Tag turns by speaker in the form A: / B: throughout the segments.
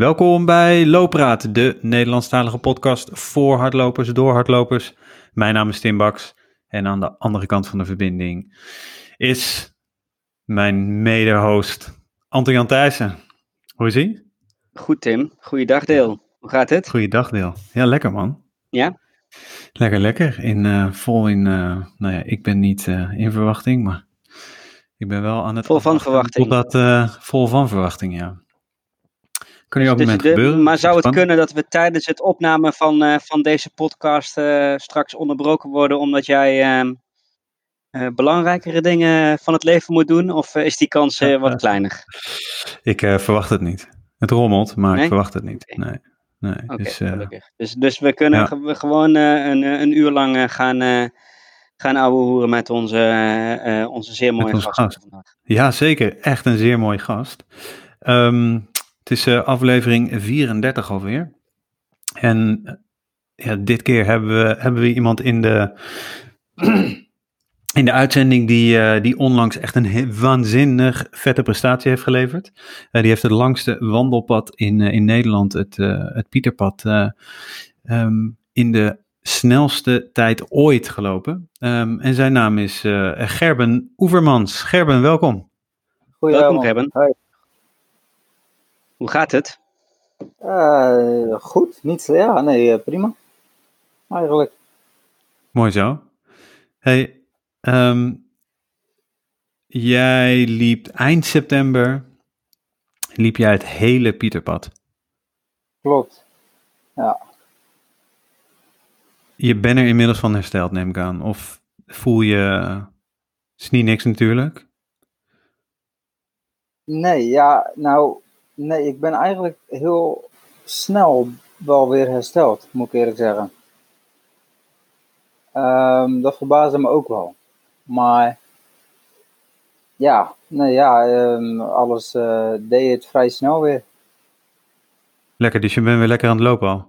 A: Welkom bij Loopraad, de Nederlandstalige podcast voor hardlopers, door hardlopers. Mijn naam is Tim Baks en aan de andere kant van de verbinding is mijn mede-host Anton-Jan Thijssen. Hoe is ie?
B: Goed Tim, goeiedag Deel. Hoe gaat het?
A: Goeiedag Deel. Ja, lekker man.
B: Ja?
A: Lekker, lekker. In, uh, vol in, uh, nou ja, ik ben niet uh, in verwachting, maar ik ben wel aan het...
B: Vol van verwachting.
A: Totdat, vol van verwachting, ja. Kan
B: dus
A: moment
B: de,
A: gebeuren.
B: Maar zou het
A: Spannend.
B: kunnen dat we tijdens het opnemen van, uh, van deze podcast uh, straks onderbroken worden omdat jij uh, belangrijkere dingen van het leven moet doen? Of is die kans wat kleiner?
A: Ik verwacht het niet. Het rommelt, maar
B: Nee?
A: ik verwacht het niet. Nee. nee. Dus, eh.
B: Dus, dus we kunnen
A: ja.
B: ge- gewoon eh, een, eh, een uur lang eh, gaan, eh gaan ouwehoeren met onze, eh, eh, onze zeer mooie
A: onze
B: gast,
A: gast.
B: vandaag.
A: ja, zeker. Echt een zeer mooi gast. Ehm, het is eh, aflevering 34 alweer. En eh, ja, dit keer hebben we, hebben we iemand in de, in de uitzending die, eh, die onlangs echt een waanzinnig vette prestatie heeft geleverd. Eh, die heeft het langste wandelpad in, eh, in Nederland, het, eh, het Pieterpad, eh, ehm, in de snelste tijd ooit gelopen. Ehm, en zijn naam is eh, Gerben Oevermans. Gerben, welkom.
B: Welkom Gerben.
C: Hoi.
B: Hoe gaat het?
C: Eh, goed, niet zo- ja, nee, eh, prima. Eigenlijk.
A: Mooi zo. Hey, ehm, jij liep eind september, liep jij het hele Pieterpad.
C: Klopt. Ja.
A: Je bent er inmiddels van hersteld, neem ik aan. Of voel je, het is niet niks natuurlijk.
C: Nee, ja, nou, nee, ik ben eigenlijk heel snel wel weer hersteld, moet ik eerlijk zeggen. Ehm, dat verbaasde me ook wel. Maar, ja, nee, ja, ehm, alles eh, deed het vrij snel weer.
A: Lekker, dus je bent weer lekker aan het lopen al.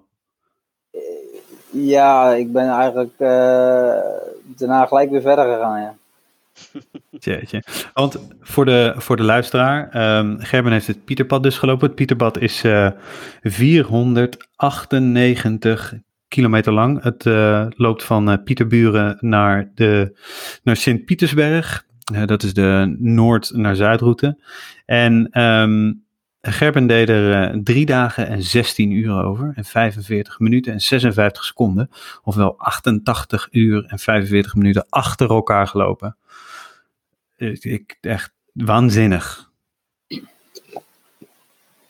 C: Ja, ik ben eigenlijk eh, daarna gelijk weer verder gegaan, ja.
A: Jeetje. Want voor de, voor de luisteraar, ehm, Gerben heeft het Pieterpad dus gelopen. Het Pieterpad is eh 498 kilometer lang. Het eh, loopt van eh, Pieterburen naar, de, naar Sint-Pietersberg. Dat is de noord- naar zuidroute. En ehm, Gerben deed er eh, drie dagen en 16 uur over. En 45 minuten en 56 seconden. Ofwel 88 uur en 45 minuten achter elkaar gelopen. Ik, ik- echt waanzinnig.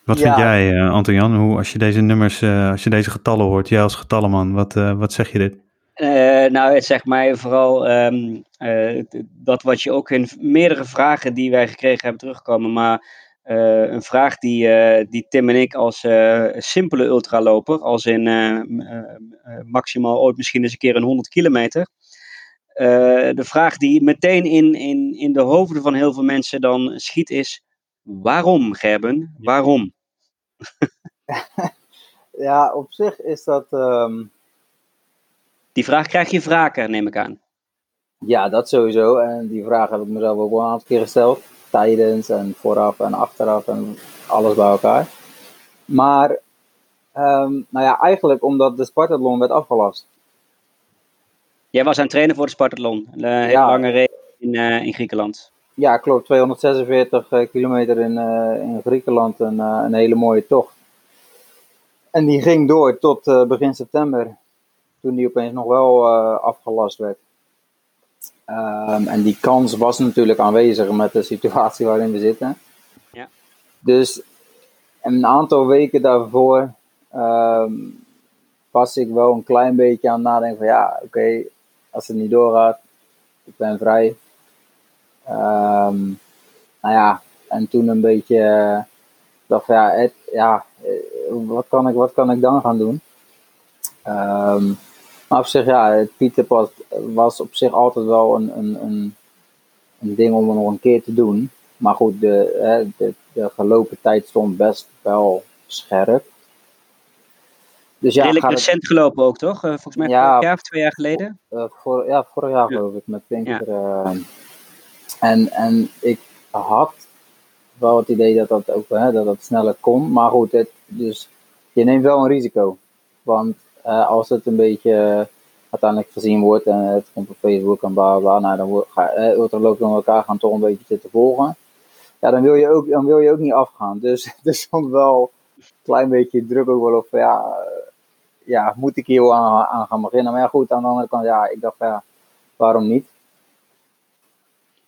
A: Wat
C: Ja.
A: vind jij, eh Anton-Jan, hoe als je deze nummers, eh, als je deze getallen hoort, jij als getallenman, wat, wat zeg je dit?
B: Nou, het zegt mij vooral ehm, eh, dat wat je ook in meerdere vragen die wij gekregen hebben terugkomen, maar eh, een vraag die, eh, die Tim en ik als eh, simpele ultraloper, als in maximaal ooit misschien eens een keer een 100 kilometer, de vraag die meteen in, in, in de hoofden van heel veel mensen dan schiet is, waarom Gerben, waarom?
C: Ja, op zich is dat, ehm,
B: Die vraag krijg je vaker, neem ik aan.
C: Ja, dat sowieso. En die vraag heb ik mezelf ook wel een aantal keer gesteld. Tijdens en vooraf en achteraf en alles bij elkaar. Maar, ehm, nou ja, eigenlijk omdat de Spartathlon werd afgelast.
B: Jij was aan het trainen voor de Spartathlon, een hele
C: Ja.
B: lange race in, eh, in Griekenland.
C: Ja, klopt. 246 eh, kilometer in, eh, in Griekenland. Een, eh, een hele mooie tocht. En die ging door tot eh, begin september. Toen die opeens nog wel eh, afgelast werd. Ehm, en die kans was natuurlijk aanwezig met de situatie waarin we zitten.
B: Ja.
C: Dus een aantal weken daarvoor ehm, was ik wel een klein beetje aan het nadenken van ja, oké, als het niet doorgaat, ik ben vrij. Ehm, nou ja, en toen een beetje dacht van ja, het, ja eh, wat, kan ik, wat kan ik dan gaan doen? Maar op zich, ja, het Pieterpad was op zich altijd wel een, een, een, een ding om er nog een keer te doen. Maar goed, de, hè, de, de gelopen tijd stond best wel scherp. Dus ja,
B: Redelijk
C: gaat het-
B: recent gelopen ook, toch? Eh, volgens mij
C: Ja.
B: vorig jaar of twee jaar geleden.
C: eh, voor, ja, vorig jaar
B: Ja.
C: geloof ik, met Pinkster. eh, en, en ik had wel het idee dat dat ook hè, dat dat sneller kon. Maar goed, het, dus je neemt wel een risico. Want uh, als het een beetje uiteindelijk gezien wordt en het komt op Facebook en bla bla, nou dan ga, uh, ultralopers met elkaar gaan toch een beetje zitten volgen. Ja, dan wil je ook, dan wil je ook niet afgaan. Dus het is wel een klein beetje druk ook wel op, ja, ja moet ik hier aan, aan gaan beginnen. Maar ja, goed, aan de andere kant, ja, ik dacht, ja, waarom niet?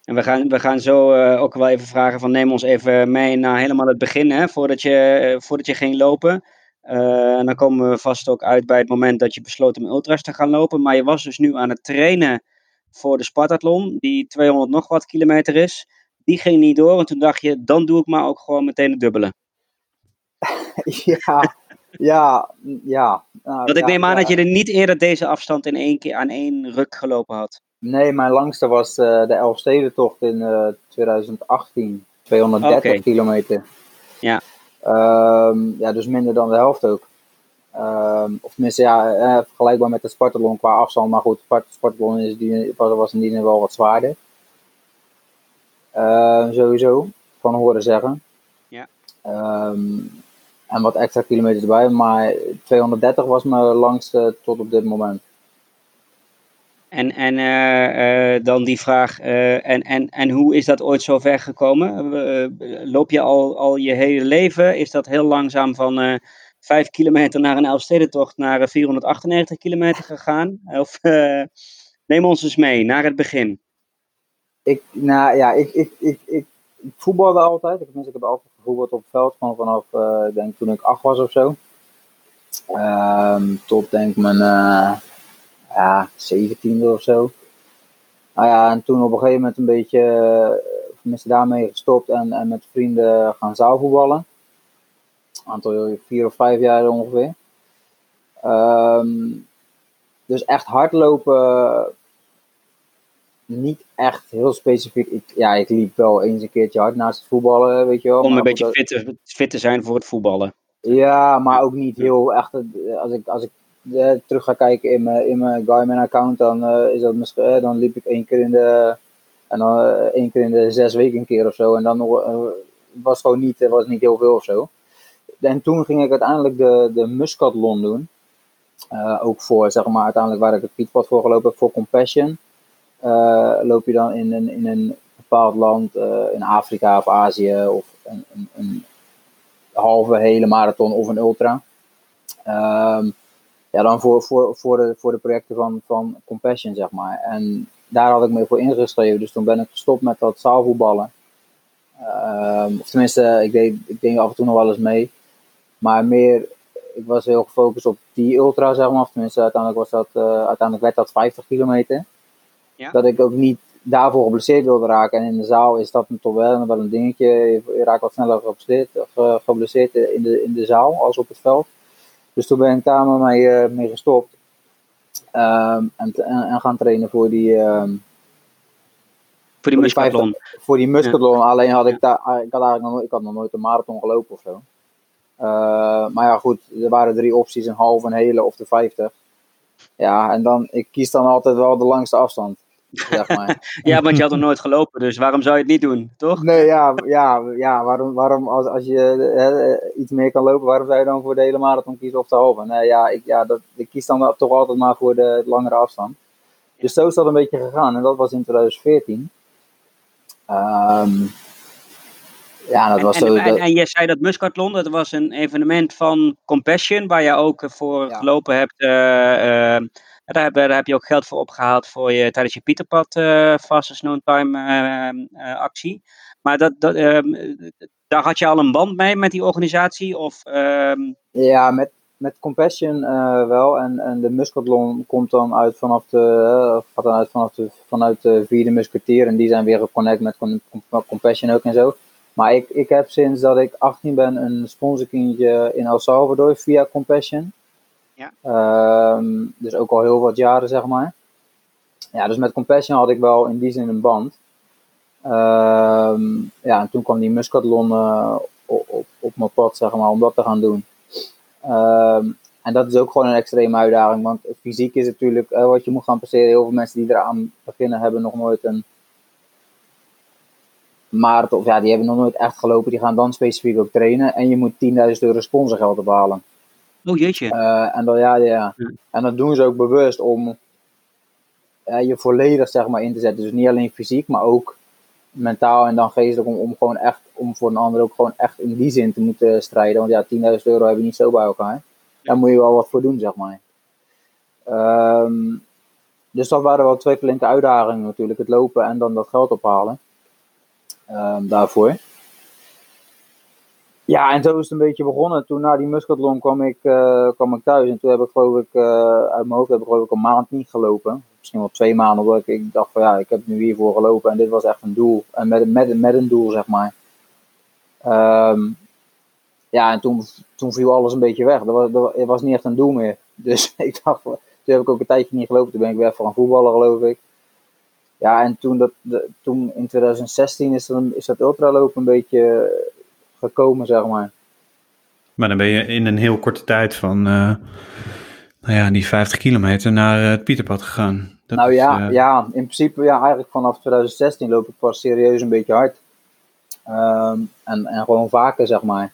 B: En we gaan, we gaan zo ook wel even vragen van neem ons even mee naar helemaal het begin, hè, voordat, je, voordat je ging lopen. Uh, en dan komen we vast ook uit bij het moment dat je besloot om ultras te gaan lopen. Maar je was dus nu aan het trainen voor de Spartathlon, die 200 nog wat kilometer is. Die ging niet door en toen dacht je, dan doe ik maar ook gewoon meteen het dubbele.
C: ja, ja, ja.
B: Nou, Want ik
C: ja,
B: neem aan
C: ja.
B: dat je er niet eerder deze afstand in één keer aan één ruk gelopen had.
C: Nee, mijn langste was uh, de Elfstedentocht in uh, 2018. 230
B: Oké.
C: kilometer.
B: Ja.
C: Um, ja, dus minder dan de helft ook. Um, of tenminste, ja, eh, vergelijkbaar met de Spartathlon qua afstand. Maar goed, de Spartathlon is die, was, in die zin wel wat zwaarder. Uh, sowieso, van horen zeggen.
B: Ja.
C: Um, en wat extra kilometers erbij. Maar 230 was mijn langste tot op dit moment.
B: En, en uh, uh, dan die vraag, uh, en, en, en hoe is dat ooit zo ver gekomen? loop je al, al je hele leven? Is dat heel langzaam van 5 kilometer naar een Elfstedentocht naar 498 kilometer gegaan? Of neem ons eens mee naar het begin.
C: Ik, nou ja, ik, ik, ik, ik, voetbalde altijd. Ik, ik heb altijd gevoetbald op het veld, gewoon vanaf, denk toen ik acht was of zo. Um, tot denk mijn ja, 17e of zo. Nou ja, en toen op een gegeven moment een beetje, tenminste daarmee gestopt en, en met vrienden gaan zaalvoetballen. Een aantal, vier of vijf jaar ongeveer. Um, dus echt hardlopen, niet echt heel specifiek. Ik, ja, ik liep wel eens een keertje hard naast het voetballen, weet je wel.
B: Om een beetje fit te, fit te zijn voor het voetballen.
C: Ja, maar ook niet heel echt. Als ik, als ik terug ga kijken in mijn, in mijn Garmin account, dan, uh, is dat misschien, uh, dan liep ik één keer in de en dan één keer in de zes weken een keer of zo. En dan was gewoon niet, was niet heel veel of zo. En toen ging ik uiteindelijk de, de Muscatlon doen. ook voor, zeg maar, uiteindelijk waar ik het fietspad voor gelopen heb, voor Compassion. loop je dan in een, in een bepaald land, in Afrika of Azië, of een, een, een halve hele marathon of een ultra. Um, ja, dan voor, voor, voor, de, voor de projecten van, van Compassion, zeg maar. En daar had ik me voor ingeschreven, dus toen ben ik gestopt met dat zaalvoetballen. Um, of tenminste, ik deed, ik deed af en toe nog wel eens mee. Maar meer, ik was heel gefocust op die ultra, zeg maar. Of tenminste, uiteindelijk, was dat, uh, uiteindelijk werd dat 50 kilometer.
B: Ja.
C: Dat ik ook niet daarvoor geblesseerd wilde raken. En in de zaal is dat toch wel, wel een dingetje. Je raakt wat sneller geblesseerd, geblesseerd in, de, in de zaal als op het veld. Dus toen ben ik daar maar mee, uh, mee gestopt. Um, en, en, gaan trainen voor die. Um,
B: voor die muscatlon.
C: Voor die muscatlon. Ja. Alleen had ik daar. Ik had eigenlijk nog, ik had nog nooit een marathon gelopen of zo. Uh, maar ja, goed. Er waren drie opties: een half, een hele of de 50. Ja, en dan. Ik kies dan altijd wel de langste afstand. Zeg maar.
B: ja, want je had nog nooit gelopen, dus waarom zou je het niet doen, toch?
C: Nee, ja, ja, ja waarom, waarom als, als je hè, iets meer kan lopen, waarom zou je dan voor de hele marathon kiezen of de halve? Nee, ja, ik, ja dat, ik kies dan toch altijd maar voor de langere afstand. Dus zo is dat een beetje gegaan en dat was in 2014. Um, ja, dat was
B: en,
C: zo.
B: En, en, en je zei dat Muscatlon, dat was een evenement van Compassion, waar je ook voor ja. gelopen hebt. Uh, uh, daar heb, daar heb, je ook geld voor opgehaald voor je, tijdens je Pieterpad uh, Fastest Known Time uh, actie. Maar dat, dat, daar had je al een band mee met die organisatie? Of, um...
C: Ja, met, met Compassion wel. En, en de Muscatlon komt dan uit vanaf de, gaat dan uit vanaf de, vanuit de vierde musketeer. En die zijn weer geconnect met Compassion ook en zo. Maar ik, ik heb sinds dat ik 18 ben een sponsorkindje in El Salvador via Compassion.
B: Ja.
C: Um, dus ook al heel wat jaren, zeg maar. Ja, dus met Compassion had ik wel in die zin een band. Um, ja, en toen kwam die Muscatlon uh, op, op, op mijn pad, zeg maar, om dat te gaan doen. Um, en dat is ook gewoon een extreme uitdaging, want fysiek is natuurlijk uh, wat je moet gaan passeren. Heel veel mensen die eraan beginnen hebben nog nooit een, Maar of, ja, die hebben nog nooit echt gelopen. Die gaan dan specifiek ook trainen. En je moet 10.000 euro sponsorgeld ophalen.
B: Oh jeetje.
C: Uh, en, dan, ja, ja. ja. en dat doen ze ook bewust om uh, je volledig zeg maar, in te zetten. Dus niet alleen fysiek, maar ook mentaal en dan geestelijk. Om, om gewoon echt, om voor een ander ook gewoon echt in die zin te moeten strijden. Want ja, 10.000 euro heb je niet zo bij elkaar. Daar moet je wel wat voor doen, zeg maar. Um, dus dat waren wel twee flinke uitdagingen natuurlijk. Het lopen en dan dat geld ophalen. Um, daarvoor. Ja, en zo is het een beetje begonnen. Toen na die muscatlon kwam ik, uh, kwam ik thuis. En toen heb ik geloof ik, uh, uit mijn hoofd heb ik geloof ik een maand niet gelopen. Misschien wel twee maanden, omdat ik, ik dacht van ja, ik heb nu hiervoor gelopen. En dit was echt een doel. En met, met, met een doel, zeg maar. Um, ja, en toen, toen viel alles een beetje weg. Er was, er was niet echt een doel meer. Dus ik dacht, toen heb ik ook een tijdje niet gelopen. Toen ben ik weer van voetballen, geloof ik. Ja, en toen, dat, toen in 2016 is, er, is dat ultralopen een beetje gekomen, zeg maar.
A: Maar dan ben je in een heel korte tijd van, uh, nou ja, die 50 kilometer naar het Pieterpad gegaan.
C: Dat nou ja, is, uh... ja, in principe, ja, eigenlijk vanaf 2016 loop ik pas serieus een beetje hard. Um, en, en gewoon vaker, zeg maar.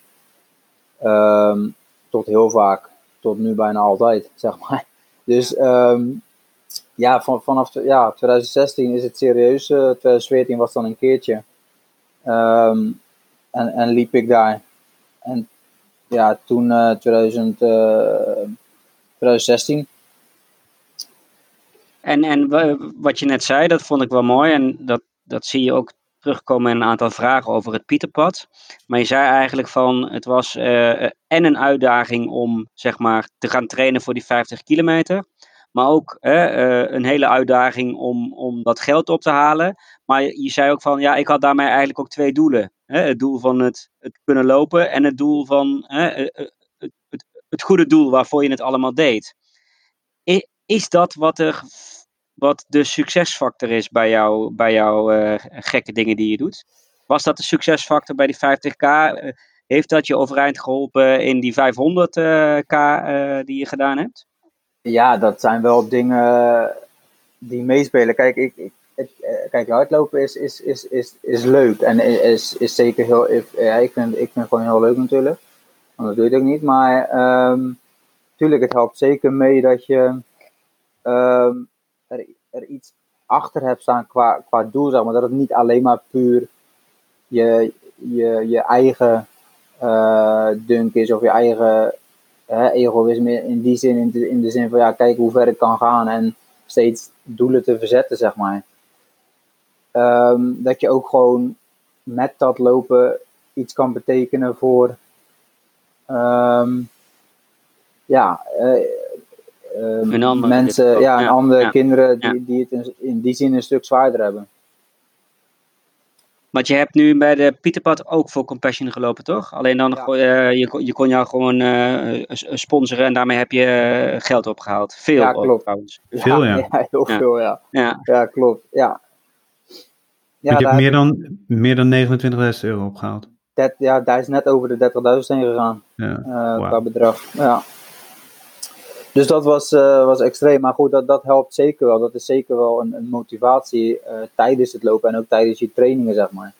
C: Um, tot heel vaak, tot nu bijna altijd, zeg maar. Dus um, ja, van, vanaf ja, 2016 is het serieus. Uh, 2014 was dan een keertje. Um, en, en liep ik daar. En ja, toen uh, 2000, uh, 2016.
B: En, en wat je net zei, dat vond ik wel mooi. En dat, dat zie je ook terugkomen in een aantal vragen over het Pieterpad. Maar je zei eigenlijk van, het was uh, en een uitdaging om zeg maar te gaan trainen voor die 50 kilometer. Maar ook uh, een hele uitdaging om, om dat geld op te halen. Maar je zei ook van, ja, ik had daarmee eigenlijk ook twee doelen. Hè? Het doel van het, het kunnen lopen en het doel van het, het, het goede doel waarvoor je het allemaal deed. Is dat wat er wat de succesfactor is bij, jou, bij jouw uh, gekke dingen die je doet. Was dat de succesfactor bij die 50k? Uh, heeft dat je overeind geholpen in die 500k uh, die je gedaan hebt?
C: Ja, dat zijn wel dingen die meespelen. Kijk, ik, ik, het, kijk hardlopen is, is, is, is, is leuk en is, is zeker heel. Ja, ik, vind, ik vind het gewoon heel leuk natuurlijk. Want dat doe je ook niet. Maar um, tuurlijk, het helpt zeker mee dat je. Um, er, er iets achter hebt staan qua, qua doel, zeg maar. Dat het niet alleen maar puur je, je, je eigen uh, dunk is of je eigen uh, egoïsme in die zin, in de, in de zin van ja, kijk hoe ver ik kan gaan en steeds doelen te verzetten, zeg maar. Um, dat je ook gewoon met dat lopen iets kan betekenen voor um, ja, uh, uh, mensen, ja, en andere ja. kinderen die, ja. die het in die zin een stuk zwaarder hebben.
B: Want je hebt nu bij de Pieterpad ook voor Compassion gelopen, toch? Alleen dan, ja. uh, je, je kon jou gewoon uh, sponsoren en daarmee heb je geld opgehaald. Veel
C: ja, klopt.
B: trouwens.
A: Veel, ja.
C: ja. heel veel, ja.
B: Ja,
C: ja klopt, ja.
A: ja je hebt meer dan, meer dan 29.000 euro opgehaald.
C: Dat, ja, daar is net over de 30.000 heen gegaan.
A: Ja.
C: Uh, wow. Qua bedrag, ja. Dus dat was, uh, was extreem. Maar goed, dat, dat helpt zeker wel. Dat is zeker wel een, een motivatie uh, tijdens het lopen en ook tijdens je trainingen, zeg maar.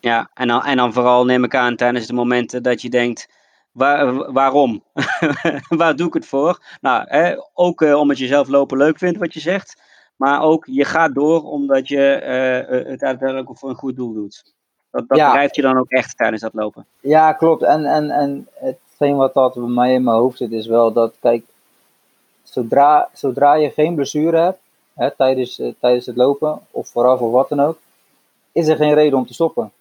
B: Ja, en dan, en dan vooral neem ik aan tijdens de momenten dat je denkt, waar, waarom? waar doe ik het voor? Nou, hè, ook uh, omdat je zelf lopen leuk vindt, wat je zegt. Maar ook, je gaat door omdat je het uiteindelijk voor een goed doel doet. Dat, dat ja. je dan ook echt tijdens dat lopen.
C: Ja, klopt. En, en, en hetgeen wat dat bij mij in mijn hoofd zit, is wel dat, kijk, zodra, zodra je geen blessure hebt hè, tijdens, uh, tijdens het lopen, of vooraf of wat dan ook, is er geen reden om te stoppen.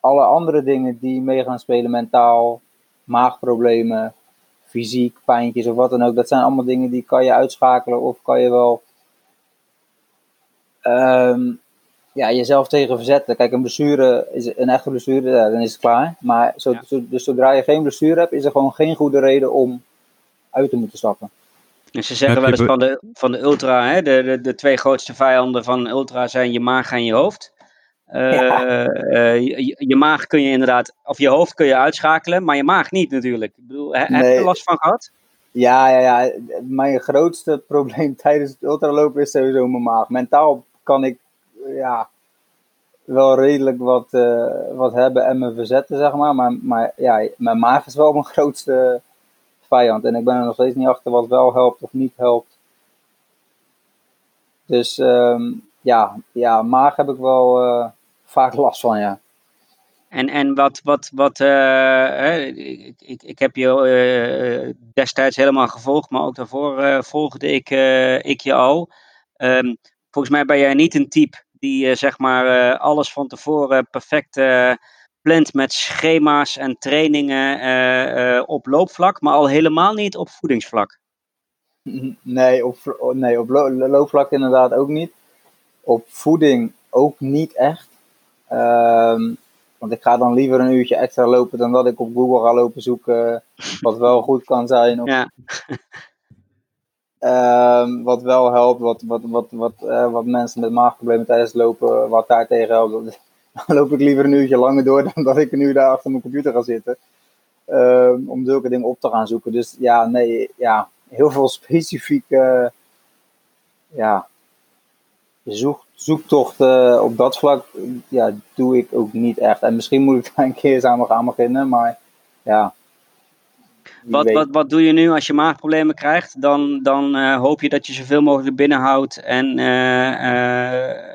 C: Alle andere dingen die mee gaan spelen, mentaal, maagproblemen, fysiek, pijntjes of wat dan ook, dat zijn allemaal dingen die kan je uitschakelen of kan je wel um, ja, jezelf tegen verzetten. Kijk, een blessure, is een echte blessure, ja, dan is het klaar. Maar zo, ja. zo, dus zodra je geen blessure hebt, is er gewoon geen goede reden om uit te moeten stappen.
B: Dus ze zeggen wel eens van de, van de ultra, hè, de, de, de twee grootste vijanden van ultra zijn je maag en je hoofd. Uh, ja. uh, je, je, maag kun je inderdaad, of je hoofd kun je uitschakelen, maar je maag niet natuurlijk. Ik bedoel, he, nee. heb je er last van gehad?
C: Ja, ja, ja. Mijn grootste probleem tijdens het ultralopen is sowieso mijn maag. Mentaal kan ik, ja, wel redelijk wat, wat hebben en me verzetten, zeg maar. Maar, maar ja, mijn maag is wel mijn grootste vijand. En ik ben er nog steeds niet achter wat wel helpt of niet helpt. Dus ehm, ja, ja, maag heb ik wel vaak last van, ja.
B: En, en wat, wat, wat uh, ik, ik, ik heb je uh, destijds helemaal gevolgd, maar ook daarvoor volgde ik, ik je al. Um, volgens mij ben jij niet een type die zeg maar alles van tevoren perfect plant met schema's en trainingen op loopvlak, maar al helemaal niet op voedingsvlak.
C: Nee, op, nee, op loopvlak inderdaad ook niet. Op voeding ook niet echt. Um, want ik ga dan liever een uurtje extra lopen dan dat ik op Google ga lopen zoeken wat wel goed kan zijn. Of,
B: ja.
C: um, wat wel helpt, wat, wat, wat, wat, uh, wat mensen met maagproblemen tijdens het lopen, wat daar tegen helpt. Dan loop ik liever een uurtje langer door dan dat ik een uur daar achter mijn computer ga zitten. Um, om zulke dingen op te gaan zoeken. Dus ja, nee, ja, heel veel specifieke ja, zoek, zoektochten op dat vlak ja, doe ik ook niet echt. En misschien moet ik daar een keer samen gaan beginnen, maar ja.
B: Wat, wat, wat doe je nu als je maagproblemen krijgt? Dan, dan uh, hoop je dat je zoveel mogelijk binnenhoudt en uh, uh,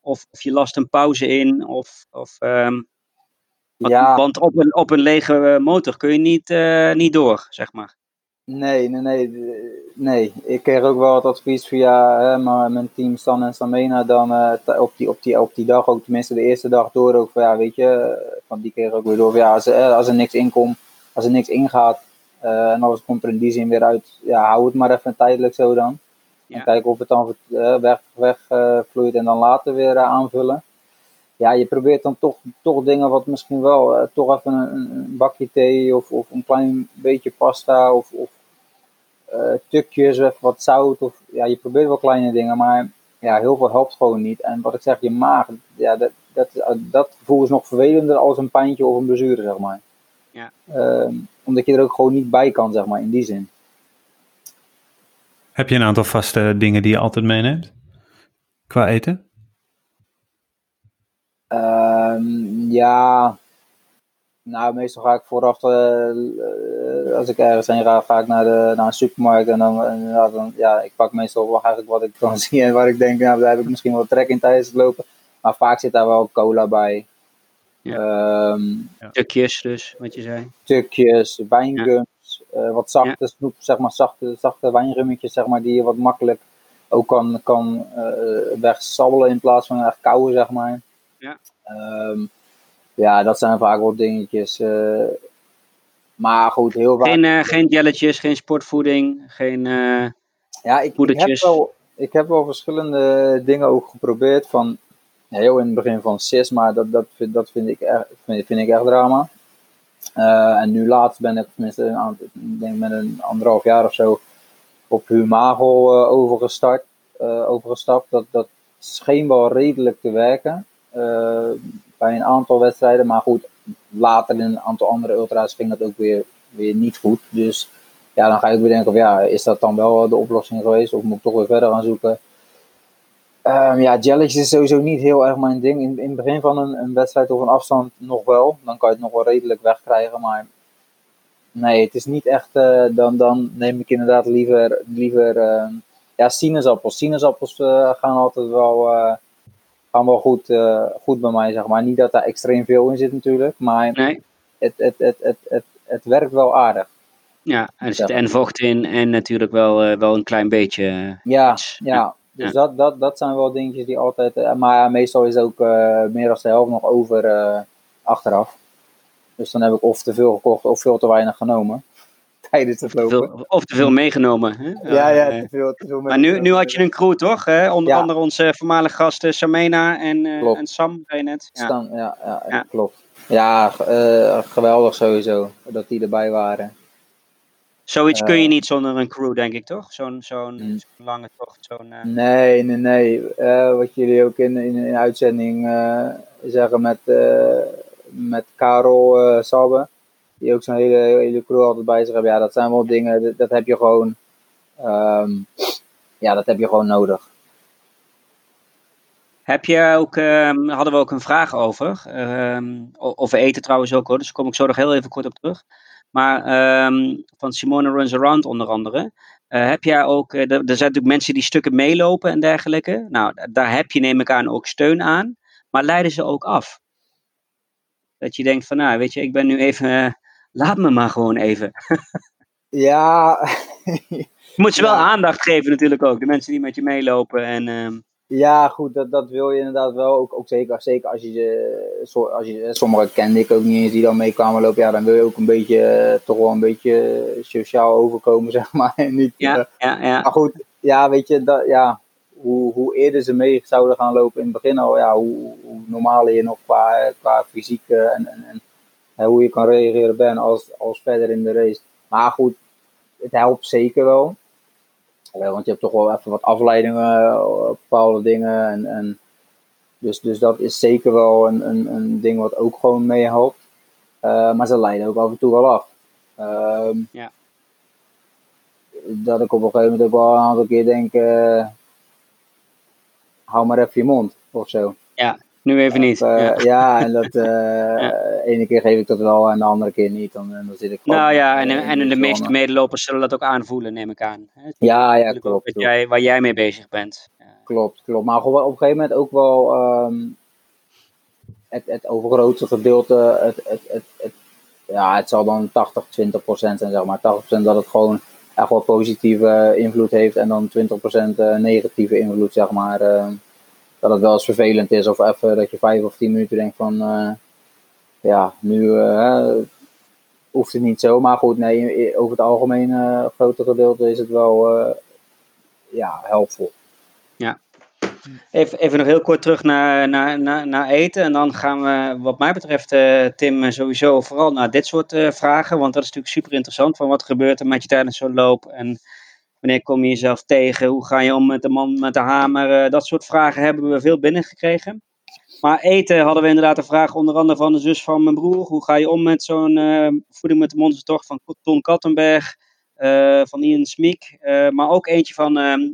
B: of, of je last een pauze in of, of um,
C: ja.
B: want op een, op een lege motor kun je niet, niet door, zeg maar.
C: Nee, nee, nee, nee. Ik kreeg ook wel het advies via hè, mijn team Stan en Samena dan uh, op, die, op, die, op die dag, ook tenminste de eerste dag door ook van ja, weet je, eh, van die kreeg ook weer door van ja, als, er, als er niks inkomt, als er niks ingaat uh, en alles komt er in die zin weer uit, ja, hou het maar even tijdelijk zo dan. Ja. En kijken of het dan uh, weg, weg en dan later weer aanvullen ja, je probeert dan toch, toch dingen wat misschien wel, toch even een, een, bakje thee of, of een klein beetje pasta of, of tukjes of wat zout. Of, ja, je probeert wel kleine dingen, maar ja, heel veel helpt gewoon niet. En wat ik zeg, je maag, ja, dat, dat, dat gevoel is nog vervelender als een pijntje of een blessure, zeg maar.
B: Ja.
C: Uh, omdat je er ook gewoon niet bij kan, zeg maar, in die zin.
A: Heb je een aantal vaste dingen die je altijd meeneemt? Qua eten?
C: Um, ja, nou, meestal ga ik vooraf, uh, als ik ergens heen ga, ga ik naar, de, naar een supermarkt en dan, ja, dan, ja, ik pak meestal eigenlijk wat ik kan zien en waar ik denk, nou, daar heb ik misschien wel trek in tijdens het lopen. Maar vaak zit daar wel cola bij.
B: Ja. Um, ja. Tukjes dus, wat je zei.
C: Tukjes, wijngums, ja. Uh, wat zachte snoep, zeg maar, zachte, zachte wijnrummetjes, zeg maar, die je wat makkelijk ook kan, kan uh, wegsabbelen in plaats van echt kouwen, zeg maar.
B: Ja.
C: Um, ja, dat zijn vaak wel dingetjes. Uh, maar goed, heel vaak.
B: Geen, geen jelletjes, geen sportvoeding, geen
C: ja, ik, ik, heb wel, ik heb wel verschillende dingen ook geprobeerd. Van heel in het begin van CIS, maar dat, dat, dat vind, ik echt, vind, vind ik echt drama. En nu laatst ben ik denk met een anderhalf jaar of zo, op Humagel overgestart, overgestapt. Dat, dat scheen wel redelijk te werken bij een aantal wedstrijden. Maar goed, later in een aantal andere ultra's ging dat ook weer, weer niet goed. Dus ja, dan ga ik weer denken of ja, is dat dan wel de oplossing geweest? Of moet ik toch weer verder gaan zoeken? Um, ja, jellies is sowieso niet heel erg mijn ding. In, in het begin van een, een, wedstrijd of een afstand nog wel. Dan kan je het nog wel redelijk wegkrijgen. Maar nee, het is niet echt. Uh, dan, dan neem ik inderdaad liever, liever uh, ja, sinaasappels. Sinaasappels uh, gaan altijd wel gaan wel goed, goed bij mij, zeg maar. Niet dat daar extreem veel in zit natuurlijk, maar
B: nee.
C: het, het, het, het, het, het werkt wel aardig.
B: Ja, en er zit en vocht in en natuurlijk wel, wel een klein beetje.
C: Ja, ja, dus. Dat, dat, dat zijn wel dingetjes die altijd. Uh, maar ja, meestal is ook meer dan de helft nog over achteraf. Dus dan heb ik of te veel gekocht of veel te weinig genomen tijdens het lopen.
B: Of te veel meegenomen. Hè?
C: Ja, ja, te veel, te veel
B: Maar nu, nu had je een crew, toch? Hè? Onder ja. andere onze voormalige gasten Samena en, uh, en Sam, zei je net.
C: Ja. Stan, ja, ja, ja, klopt. Ja, uh, geweldig sowieso, dat die erbij waren.
B: Zoiets kun je niet zonder een crew, denk ik, toch? Zo'n zo'n
C: mm.
B: zo lange tocht. Zo'n,
C: Nee, nee, nee. wat jullie ook in, in, in uitzending zeggen met, met Karel Sabbe die ook zo'n hele, hele crew altijd bij zich hebben. Ja, dat zijn wel dingen, dat, dat heb je gewoon, um, ja, dat heb je gewoon nodig.
B: Heb je ook, ehm, hadden we ook een vraag over, ehm, o- over eten trouwens ook hoor, dus daar kom ik zo nog heel even kort op terug. Maar ehm, van Simone Runs Around onder andere. Eh, heb jij ook, eh, er, zijn natuurlijk mensen die stukken meelopen en dergelijke. Nou, da- daar heb je neem ik aan ook steun aan. Maar leiden ze ook af? Dat je denkt van, nou weet je, ik ben nu even, eh, laat me maar gewoon even.
C: Ja,
B: Je moet ze wel
C: Ja.
B: aandacht geven natuurlijk ook, de mensen die met je meelopen. En, ehm,
C: Ja, goed, dat, dat wil je inderdaad wel. Ook, ook zeker, zeker als je, ze- zo- als je sommigen kende ik ook niet eens die dan mee kwamen lopen. Ja, dan wil je ook een beetje, eh, toch wel een beetje sociaal overkomen, zeg maar. En niet, eh,
B: ja, ja, ja.
C: maar goed, ja, weet je, dat, ja, hoe, hoe eerder ze mee zouden gaan lopen in het begin al, ja, hoe, hoe normaler je nog qua, qua fysiek eh, en, en, en hè, hoe je kan reageren bent als, als verder in de race. Maar goed, het helpt zeker wel. Ja, want je hebt toch wel even wat afleidingen eh, op bepaalde dingen. En, en dus, dus dat is zeker wel een, een, een ding wat ook gewoon meehelpt. Eh maar ze leiden ook af en toe wel af. Ehm,
B: Ja.
C: Dat ik op een gegeven moment ook wel een aantal keer denk: eh, hou maar even je mond of zo.
B: Nu even niet.
C: Eh,
B: ja.
C: ja. en dat uh, ene keer geef ik dat wel en de andere keer niet. Dan, dan zit ik
B: Nou ja, en,
C: eh,
B: en de meeste medelopers zullen dat ook aanvoelen, neem ik aan. Hè?
C: Ja, ja, klopt. klopt.
B: jij, waar jij mee bezig bent.
C: Klopt, klopt. Maar op een gegeven moment ook wel ehm, het, het overgrootste gedeelte, het, het, het, het, ja, het zal dan 80, 20 procent zijn, zeg maar. 80 procent dat het gewoon echt wel positieve invloed heeft en dan 20 procent eh, negatieve invloed, zeg maar. ehm, dat het wel eens vervelend is of even dat je vijf of tien minuten denkt van, eh, ja, nu eh, hoeft het niet zo. Maar goed, nee, over het algemeen eh grote gedeelte is het wel, ja, helpvol.
B: Even, even nog heel kort terug naar, naar, naar, naar eten. En dan gaan we, wat mij betreft, Tim, sowieso vooral naar dit soort vragen. Want dat is natuurlijk super interessant. Van wat gebeurt er met je tijdens zo'n loop? En wanneer kom je jezelf tegen? Hoe ga je om met de man met de hamer? Eh, dat soort vragen hebben we veel binnengekregen. Maar eten hadden we inderdaad een vraag onder andere van de zus van mijn broer. Hoe ga je om met zo'n eh, voeding met de monstertocht van Ton Kattenberg, eh, van Ian Smiek. maar ook eentje van ehm,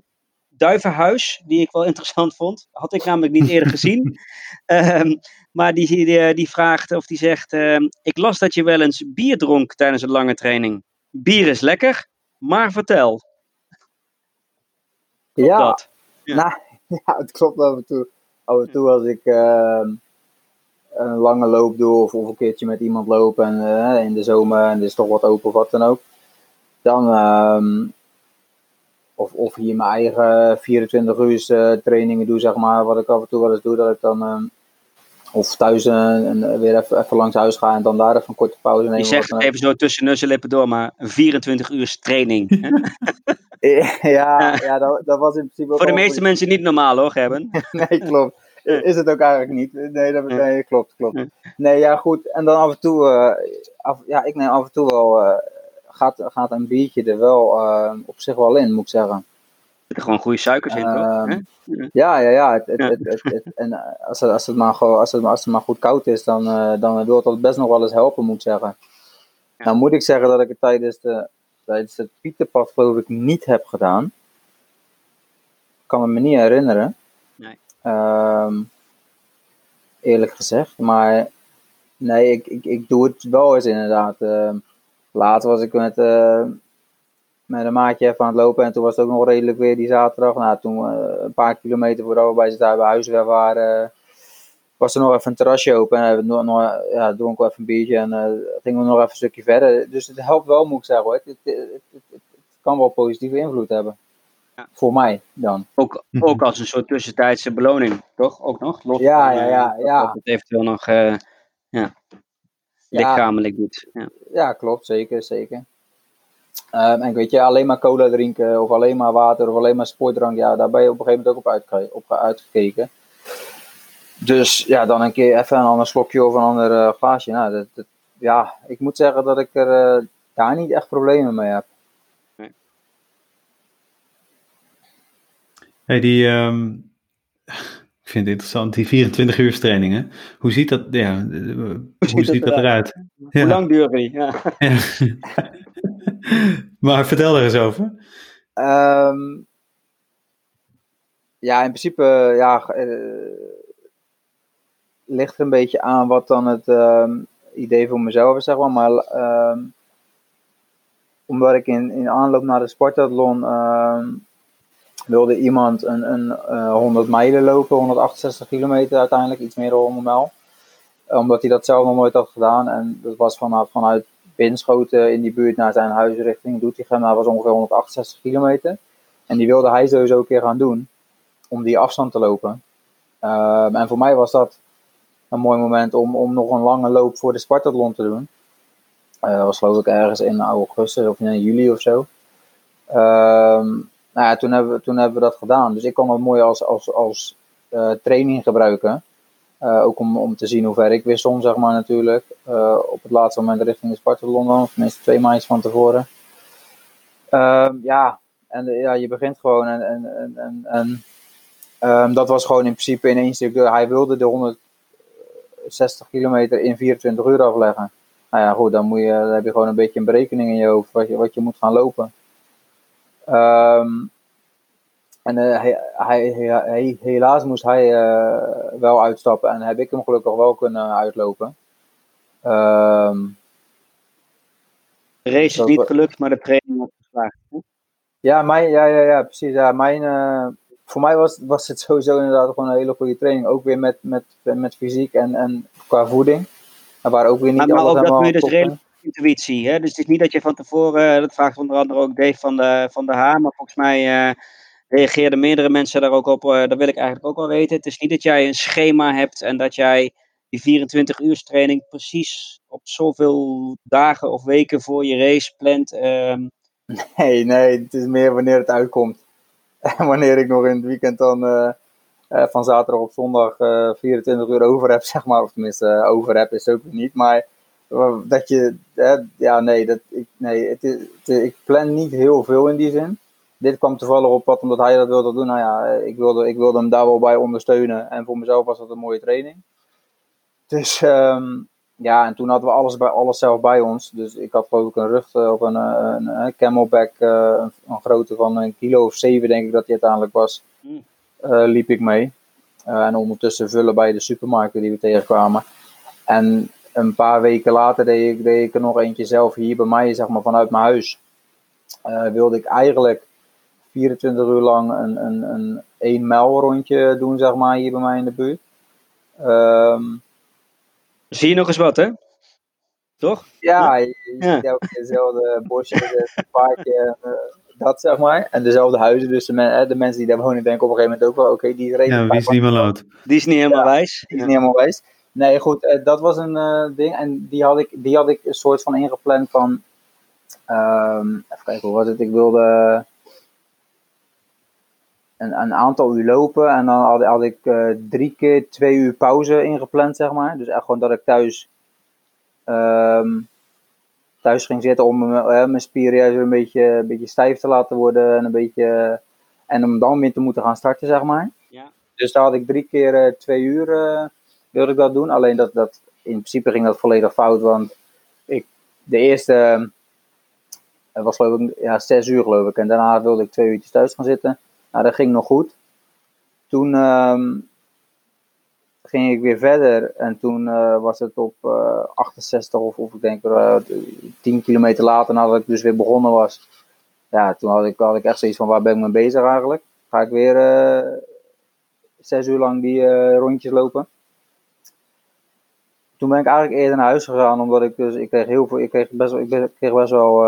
B: Duivenhuis, die ik wel interessant vond. Had ik namelijk niet eerder gezien. Ehm, maar die, die, die vraagt of die zegt: ehm, Ik las dat je wel eens bier dronk tijdens een lange training. Bier is lekker, maar vertel. Klopt
C: Ja,
B: dat? Ja.
C: Nou, ja, het klopt af en toe. Af en toe als ik ehm, een lange loop doe of, of een keertje met iemand loop en eh, in de zomer en er is toch wat open of wat dan ook. Dan, ehm, of, of hier mijn eigen 24 uur eh, trainingen doe, zeg maar, wat ik af en toe wel eens doe, dat ik dan ehm, of thuis eh, en weer even, even langs huis ga en dan daar even een korte pauze neem.
B: Je zegt
C: wat dan
B: even zo tussen neus en lippen door, maar een 24 uur training.
C: ja, ja dat, dat was in principe
B: Voor de
C: een
B: meeste mensen niet normaal hoor, Gerben.
C: Nee, klopt. Is het ook eigenlijk niet. Nee, dat, nee klopt, klopt. Nee, ja, goed. En dan af en toe, eh, af, ja, ik neem af en toe wel, eh, gaat, gaat een biertje er wel eh, op zich wel in, moet ik zeggen.
B: Er gewoon goede suikers in?
C: Ehm,
B: hè?
C: Ja, ja, ja. Het, het,
B: Ja.
C: Het, het, het- en als het, als, het maar gewoon, als, het, als het maar goed koud is, dan, eh, dan wil dat best nog wel eens helpen, moet ik zeggen.
B: Ja.
C: Nou moet ik zeggen dat ik het tijdens, de, tijdens het Pieterpad geloof ik niet heb gedaan. Ik kan het me niet herinneren.
B: Nee.
C: Ehm, eerlijk gezegd. Maar nee, ik, ik, ik doe het wel eens inderdaad. Ehm, later was ik met, eh, met een maatje even aan het lopen en toen was het ook nog redelijk weer die zaterdag. Nou, toen eh, een paar kilometer voordat we bij z'n daar bij Huisweg waren, eh, was er nog even een terrasje open. En we nog, nog, ja, dronken we even een biertje en eh, gingen we nog even een stukje verder. Dus het helpt wel, moet ik zeggen hoor. Het, het, het, het, het kan wel positieve invloed hebben.
B: Ja.
C: Voor mij dan.
B: Ook, ook als een soort tussentijdse beloning, toch? Ook nog? Los
C: Ja, ja, ja, ja.
B: Het eventueel nog ja,
C: Ja.
B: lichamelijk doet. Ja.
C: Ja, klopt, zeker, zeker. Ehm, en weet je, alleen maar cola drinken of alleen maar water of alleen maar sportdrank, ja, daar ben je op een gegeven moment ook op, uitge- op uitgekeken. Dus ja, dan een keer even een ander slokje of een ander eh, glaasje. Nou, dat, dat- ja, ik moet zeggen dat ik er eh, daar niet echt problemen mee heb.
A: Hey, die, ehm, ik vind het interessant, die 24 uur trainingen. Hoe ziet dat, ja, hoe
C: ziet
A: dat
C: eruit?
A: eruit?
B: Hoe lang duren die? Ja.
A: Maar vertel er eens over.
C: Ehm, ja, in principe ja, uh, ligt er een beetje aan wat dan het ehm, idee voor mezelf is, zeg maar. Maar ehm, omdat ik in, in aanloop naar de sportathlon ehm, wilde iemand een, een 100 mijlen lopen, 168 kilometer uiteindelijk, iets meer dan 100 mijl. Omdat hij dat zelf nog nooit had gedaan. En dat was vanuit, vanuit Binschoten in die buurt naar zijn huis richting Doetinchem. Dat was ongeveer 168 kilometer. En die wilde hij sowieso een keer gaan doen. Om die afstand te lopen. Ehm, en voor mij was dat een mooi moment om, om nog een lange loop voor de Spartathlon te doen. Uh, dat was geloof ik ergens in augustus of in juli of zo. Ehm, nou ja, toen hebben, we, toen hebben we dat gedaan. Dus ik kon het mooi als, als, als uh, training gebruiken. Uh, ook om, om te zien hoe ver ik wissel, zeg maar natuurlijk. Uh, op het laatste moment richting de Spartathlon of tenminste twee maandjes van tevoren. Uh, ja, en ja, je begint gewoon en, en, en, en, um, dat was gewoon in principe in één stuk. Hij wilde de 160 kilometer in 24 uur afleggen. Nou ja, goed, dan, moet je, dan heb je gewoon een beetje een berekening in je hoofd wat je, wat je moet gaan lopen. Um, en uh, hij, hij, hij, helaas moest hij uh, wel uitstappen en heb ik hem gelukkig wel kunnen uitlopen. Um,
B: de race is niet gelukt, maar de training was geslaagd.
C: Ja, mijn, ja, ja, ja, precies. Ja, mijn, uh, voor mij was, was het sowieso inderdaad gewoon een hele goede training. Ook weer met, met, met fysiek en, en qua voeding. En waar ook weer niet
B: maar, maar ook dat nu dus redelijk intuïtie. Hè? Dus het is niet dat je van tevoren, dat vraagt onder andere ook Dave van de, van de Haan, maar volgens mij reageerden meerdere mensen daar ook op. Uh, dat wil ik eigenlijk ook wel weten. Het is niet dat jij een schema hebt en dat jij die 24 uur training precies op zoveel dagen of weken voor je race plant. Um...
C: Nee, nee, het is meer wanneer het uitkomt. En wanneer ik nog in het weekend dan uh, uh, van zaterdag op zondag 24 uur over heb, zeg maar. Of tenminste, over heb is ook niet. Maar dat je, ja, nee, dat, ik, nee het is, ik plan niet heel veel in die zin dit kwam toevallig op pad omdat hij dat wilde doen. Nou ja, ik wilde, ik wilde hem daar wel bij ondersteunen. En voor mezelf was dat een mooie training. Dus um, ja, en toen hadden we alles, bij, alles zelf bij ons. Dus ik had geloof ik een rug op een, eh, een, een camelback, een, een grootte van een kilo of zeven denk ik dat die uiteindelijk was. Uh, liep ik mee. en ondertussen vullen bij de supermarkten die we tegenkwamen. En een paar weken later deed ik, deed ik er nog eentje zelf hier bij mij, zeg maar vanuit mijn huis. wilde ik eigenlijk 24 uur lang een, een, een 1 mijl rondje doen, zeg maar, hier bij mij in de buurt. Um,
B: Zie je nog eens wat, hè? Toch?
C: Ja, je ziet elke keer dezelfde bosjes, het paardje, uh, dat zeg maar. En dezelfde huizen, dus de, men, de, mensen die daar wonen denken op een gegeven moment ook wel, oké, okay, die
A: is Ja, wie is niet meer lood?
B: Die is niet helemaal ja, wijs.
C: Die is niet helemaal wijs. Nee, goed, uh, dat was een uh, ding. En die had, ik, die had ik een soort van ingepland van, um, even kijken, hoe was het? Ik wilde een, een aantal uur lopen. En dan had, had ik uh, drie keer twee uur pauze ingepland, zeg maar. Dus echt gewoon dat ik thuis, um, thuis ging zitten om uh, mijn spieren juist een beetje, een beetje stijf te laten worden. En, een beetje, en om dan weer te moeten gaan starten, zeg maar.
B: Ja.
C: Dus daar had ik drie keer uh, twee uur wilde ik dat doen. Alleen dat, dat, in principe ging dat volledig fout. Want ik, de eerste was geloof ik ja, zes uur geloof ik. En daarna wilde ik twee uurtjes thuis gaan zitten. Nou, dat ging nog goed. Toen um, ging ik weer verder en toen uh, was het op uh, 68 of, of ik denk uh, 10 kilometer later nadat ik dus weer begonnen was. Ja, toen had ik, had ik echt zoiets van waar ben ik mee bezig eigenlijk? Ga ik weer zes uur lang die rondjes lopen? Toen ben ik eigenlijk eerder naar huis gegaan omdat ik dus, ik kreeg heel veel, ik kreeg best, ik kreeg best wel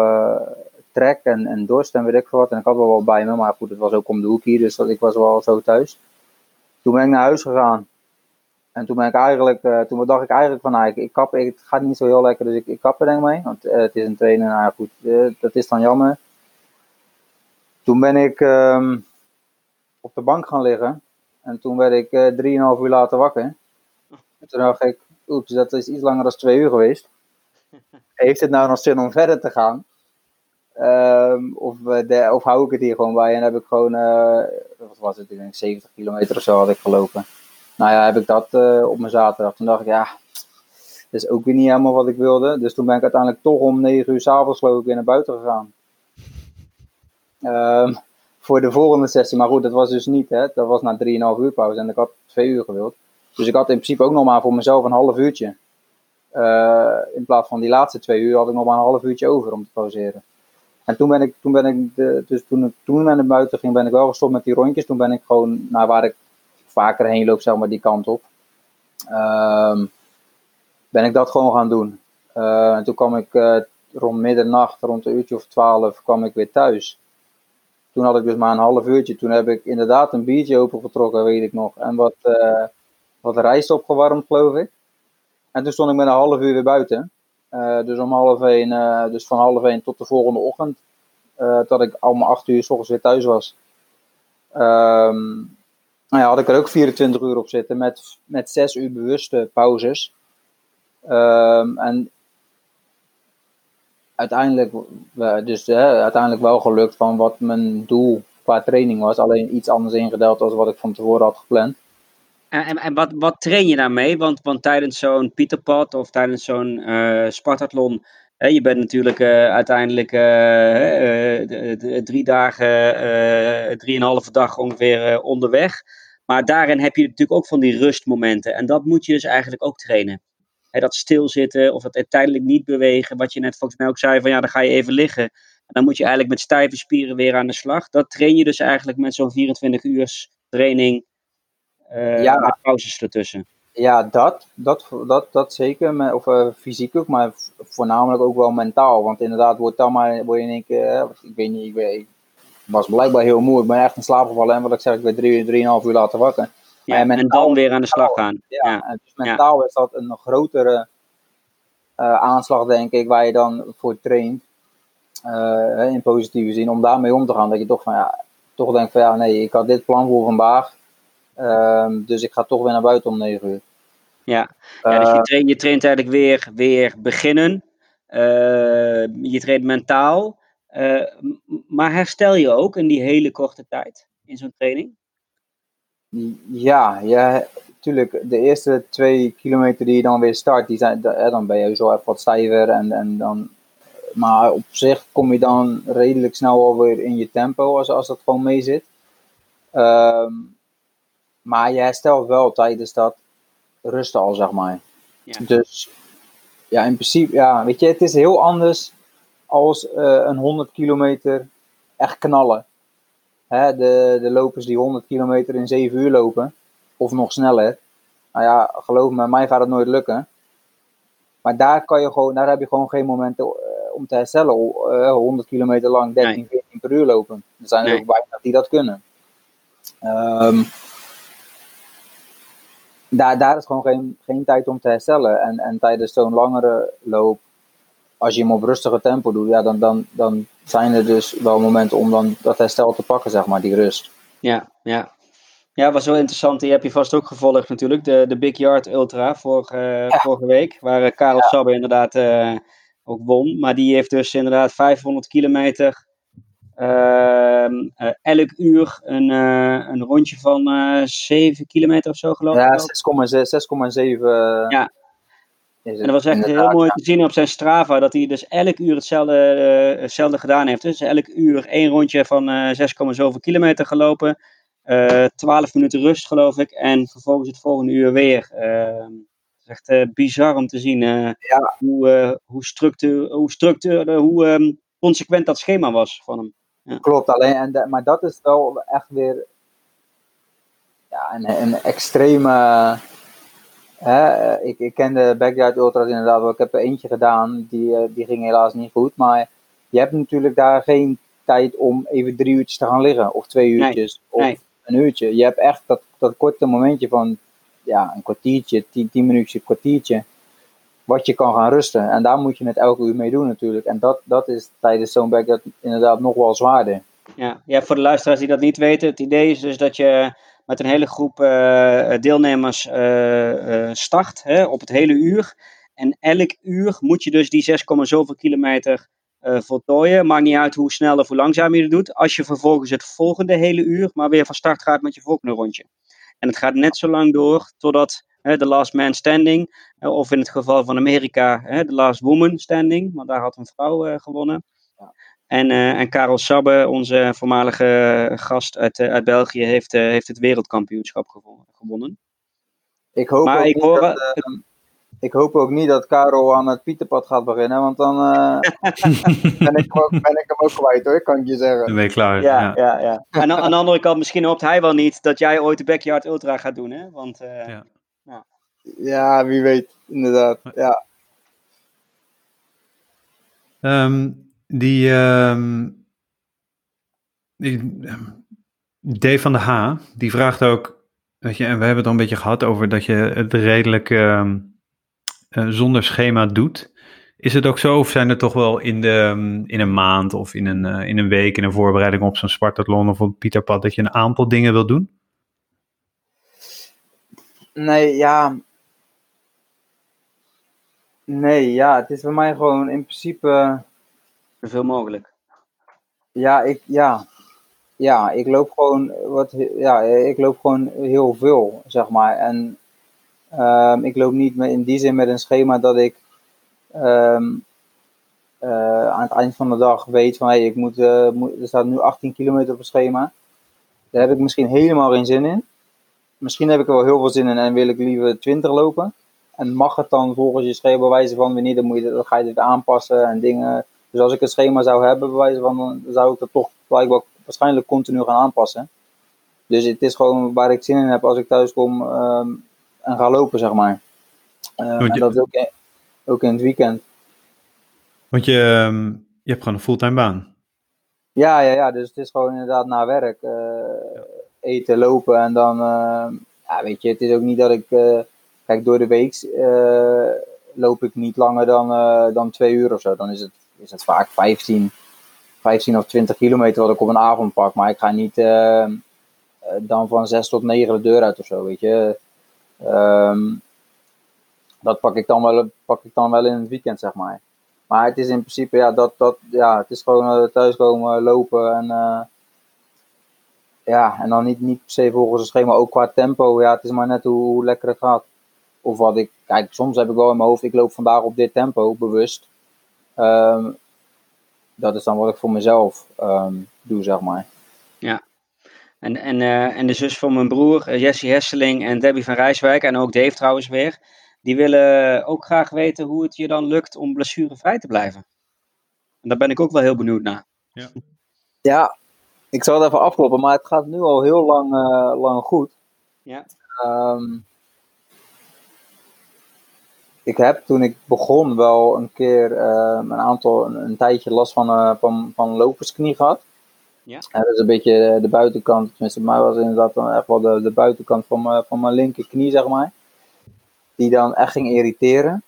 C: trek en, en dorst en weet ik wat. En ik had wel wat bij me, maar goed, het was ook om de hoek hier, dus dat, ik was wel zo thuis. Toen ben ik naar huis gegaan. En toen ben ik eigenlijk, uh, toen dacht ik eigenlijk van, nou, ik, ik kap, het gaat niet zo heel lekker, dus ik, ik kap er denk mee. Want uh, het is een trainer, nou goed, uh, dat is dan jammer. Toen ben ik um, op de bank gaan liggen. En toen werd ik 3,5 uur later wakker. En toen dacht ik, oeps, dat is iets langer dan twee uur geweest. Heeft het nou nog zin om verder te gaan? Um, of, de, of hou ik het hier gewoon bij en heb ik gewoon, uh, wat was het, ik denk 70 kilometer of zo had ik gelopen. Nou ja, heb ik dat uh, op mijn zaterdag. Toen dacht ik, ja, dat is ook weer niet helemaal wat ik wilde. Dus toen ben ik uiteindelijk toch om 9 uur s'avonds geloof ik weer naar buiten gegaan. Um, voor de volgende sessie. Maar goed, dat was dus niet, hè. Dat was na 3,5 uur pauze en ik had twee uur gewild. Dus ik had in principe ook nog maar voor mezelf een half uurtje. In plaats van die laatste twee uur had ik nog maar een half uurtje over om te pauzeren. En toen ben ik, toen ben ik, dus toen ik toen naar buiten ging, ben ik wel gestopt met die rondjes. Toen ben ik gewoon naar waar ik vaker heen loop, zeg maar, die kant op. Uh, ben ik dat gewoon gaan doen. Uh, en toen kwam ik uh, rond middernacht, rond een uurtje of twaalf, kwam ik weer thuis. Toen had ik dus maar een half uurtje. Toen heb ik inderdaad een biertje opengetrokken, weet ik nog. En wat, uh, wat rijst opgewarmd, geloof ik. En toen stond ik met een half uur weer buiten. Uh, dus om half één, uh, dus van half één tot de volgende ochtend. Uh, tot ik al acht uur s ochtends weer thuis was. Um, nou ja, had ik er ook 24 uur op zitten met, met 6 uur bewuste pauzes. Um, en uiteindelijk, dus, uiteindelijk wel gelukt van wat mijn doel qua training was. Alleen iets anders ingedeeld dan wat ik van tevoren had gepland.
B: En, en, wat, wat train je daarmee? Want, tijdens zo'n Pieterpad of tijdens zo'n uh, Spartathlon, hè, je bent natuurlijk uh, uiteindelijk uh, drie dagen, drieënhalve dag ongeveer onderweg. Maar daarin heb je natuurlijk ook van die rustmomenten. En dat moet je dus eigenlijk ook trainen. Hè, dat stilzitten of dat tijdelijk niet bewegen. Wat je net volgens mij ook zei, van ja, dan ga je even liggen. En dan moet je eigenlijk met stijve spieren weer aan de slag. Dat train je dus eigenlijk met zo'n 24 uur training ja. met pauzes ertussen.
C: Ja, dat, dat, dat, dat zeker. Of uh, fysiek ook, maar voornamelijk ook wel mentaal. Want inderdaad, wordt dan maar, word je in één keer, ik weet niet, ik, weet, ik was blijkbaar heel moe. Ik ben echt in slaap gevallen en wat ik zeg, ik ben drie, drieënhalf uur later wakker.
B: Ja, mentaal, en dan weer aan de slag gaan.
C: Ja, ja. Dus mentaal ja. is dat een grotere uh, aanslag, denk ik, waar je dan voor traint. In positieve zin, om daarmee om te gaan. Dat je toch van ja, toch denkt van ja, nee, ik had dit plan voor vandaag. Um, dus ik ga toch weer naar buiten om 9 uur.
B: Ja, ja dus je, traint, je traint eigenlijk weer, weer beginnen. Uh, je traint mentaal. Uh, maar herstel je ook in die hele korte tijd in zo'n training?
C: Ja, ja, tuurlijk. De eerste twee kilometer die je dan weer start, die zijn, dan ben je zo even wat stijver. En, en dan, maar op zich kom je dan redelijk snel alweer in je tempo als, als dat gewoon mee zit. Um, maar je herstelt wel tijdens dat rusten al, zeg maar. Ja. Dus ja, in principe, ja, weet je, het is heel anders als uh, een 100 kilometer echt knallen. Hè, de, de lopers die 100 kilometer in 7 uur lopen, of nog sneller. Nou ja, geloof me, mij gaat het nooit lukken. Maar daar, kan je gewoon, daar heb je gewoon geen momenten uh, om te herstellen. Uh, 100 kilometer lang 13, nee. 14 per uur lopen. Er zijn er nee. ook bijna die dat kunnen. Um, daar, daar is gewoon geen, geen tijd om te herstellen. En, en tijdens zo'n langere loop, als je hem op rustige tempo doet, ja, dan, dan, dan zijn er dus wel momenten om dan dat herstel te pakken, zeg maar, die rust.
B: Ja, ja. Ja, was wel interessant. Die heb je vast ook gevolgd natuurlijk. De, de Big Yard Ultra vorige, ja. vorige week. Waar uh, Karel ja. Sabbe inderdaad uh, ook won. Maar die heeft dus inderdaad 500 kilometer elk uur een, uh, een rondje van 7 kilometer of zo geloof ik.
C: Ja, 6,7.
B: Ja. En dat was echt heel mooi te zien op zijn Strava, dat hij dus elk uur hetzelfde, hetzelfde gedaan heeft. Dus elk uur één rondje van 6,7 kilometer gelopen. 12 minuten rust geloof ik. En vervolgens het volgende uur weer. Ehm, het is echt bizar om te zien ja. hoe, hoe, structuur, hoe, structuur, hoe um, consequent dat schema was van hem.
C: Ja. Klopt, alleen, en de, maar dat is wel echt weer ja, een, een extreme. Hè, ik, ik ken de Backyard Ultras inderdaad wel. Ik heb er eentje gedaan, die, eh, die ging helaas niet goed. Maar je hebt natuurlijk daar geen tijd om even drie uurtjes te gaan liggen, of twee uurtjes, nee, of nee. een uurtje. Je hebt echt dat, dat korte momentje van ja, een kwartiertje, tien, tien minuutjes, een kwartiertje wat je kan gaan rusten. En daar moet je het elke uur mee doen natuurlijk. En dat, dat is tijdens zo'n backyard inderdaad nog wel zwaarder.
B: Ja. ja, voor de luisteraars die dat niet weten, het idee is dus dat je met een hele groep uh, deelnemers uh, start hè, op het hele uur. En elk uur moet je dus die 6, zoveel kilometer voltooien. Maakt niet uit hoe snel of hoe langzaam je het doet. Als je vervolgens het volgende hele uur maar weer van start gaat met je volgende rondje. En het gaat net zo lang door totdat de last man standing. of in het geval van Amerika, de last woman standing, want daar had een vrouw gewonnen. En, en Karel Sabbe, onze voormalige gast uit, uit België, heeft, heeft het wereldkampioenschap gewonnen.
C: Ik hoop, ook ik, hoor, dat, ik hoop ook niet dat Karel aan het Pieterpad gaat beginnen, want dan ben, ik hem ook, ben ik hem ook kwijt hoor, kan ik je zeggen.
A: Dan ben je klaar.
B: Ja, ja. ja, ja. En aan de andere kant, misschien hoopt hij wel niet dat jij ooit de Backyard Ultra gaat doen, hè? Want, ja.
C: Ja, wie weet, inderdaad. Ja.
A: Um, die, um, die Dave van de H, die vraagt ook, weet je, en we hebben het al een beetje gehad over dat je het redelijk uh, zonder schema doet. Is het ook zo, of zijn er toch wel in, de, in een maand of in een, uh, in een week in een voorbereiding op zo'n Spartathlon of op Pieterpad dat je een aantal dingen wil doen?
C: Nee, ja, Nee, ja, het is voor mij gewoon in principe.
B: Zoveel mogelijk.
C: Ja, ik, ja. ja, ik loop gewoon wat, ja, ik loop gewoon heel veel, zeg maar. En um, ik loop niet in die zin met een schema dat ik um, uh, aan het eind van de dag weet van hey, ik moet, uh, moet, er staat nu 18 kilometer op het schema. Daar heb ik misschien helemaal geen zin in. Misschien heb ik er wel heel veel zin in en wil ik liever 20 lopen. En mag het dan volgens je schema bewijzen van wanneer dan, moet je, dan ga je het aanpassen en dingen. Dus als ik het schema zou hebben, bewijzen van, dan zou ik het toch blijkbaar waarschijnlijk continu gaan aanpassen. Dus het is gewoon waar ik zin in heb als ik thuis kom um, en ga lopen, zeg maar. Uh, en dat is ook, ook in het weekend.
A: Want je, ehm, je hebt gewoon een fulltime baan.
C: Ja, ja, ja, dus het is gewoon inderdaad na werk. Uh, eten, lopen en dan, uh, ja, weet je, het is ook niet dat ik eh, Kijk, door de week uh, loop ik niet langer dan, uh, dan twee uur of zo. Dan is het, is het vaak 15, 15 of 20 kilometer wat ik op een avond pak. Maar ik ga niet uh, dan van 6 tot 9 de deur uit of zo, weet je. Um, dat pak ik, dan wel, pak ik dan wel in het weekend, zeg maar. Maar het is in principe, ja, dat, dat, ja het is gewoon thuiskomen, lopen en ja, en dan niet, niet per se volgens het schema, ook qua tempo. Ja, het is maar net hoe, hoe lekker het gaat. Of wat ik, kijk, soms heb ik wel in mijn hoofd, ik loop vandaag op dit tempo, bewust. Um, dat is dan wat ik voor mezelf um, doe, zeg maar.
B: Ja. En, en, uh, en de zus van mijn broer, uh, Jessie Hesseling en Debbie van Rijswijk, en ook Dave trouwens weer, die willen ook graag weten hoe het je dan lukt om blessurevrij te blijven. En daar ben ik ook wel heel benieuwd naar.
C: Ja, ja ik zal het even afkloppen, maar het gaat nu al heel lang, uh, lang goed.
B: Ja.
C: Um, ik heb toen ik begon wel een keer uh, een aantal, een, een, tijdje last van, uh, van, van lopersknie gehad.
B: Ja.
C: Dat is een beetje de buitenkant, tenminste bij mij was het inderdaad dan echt wel de, de buitenkant van, mijn, van mijn linkerknie, zeg maar. Die dan echt ging irriteren.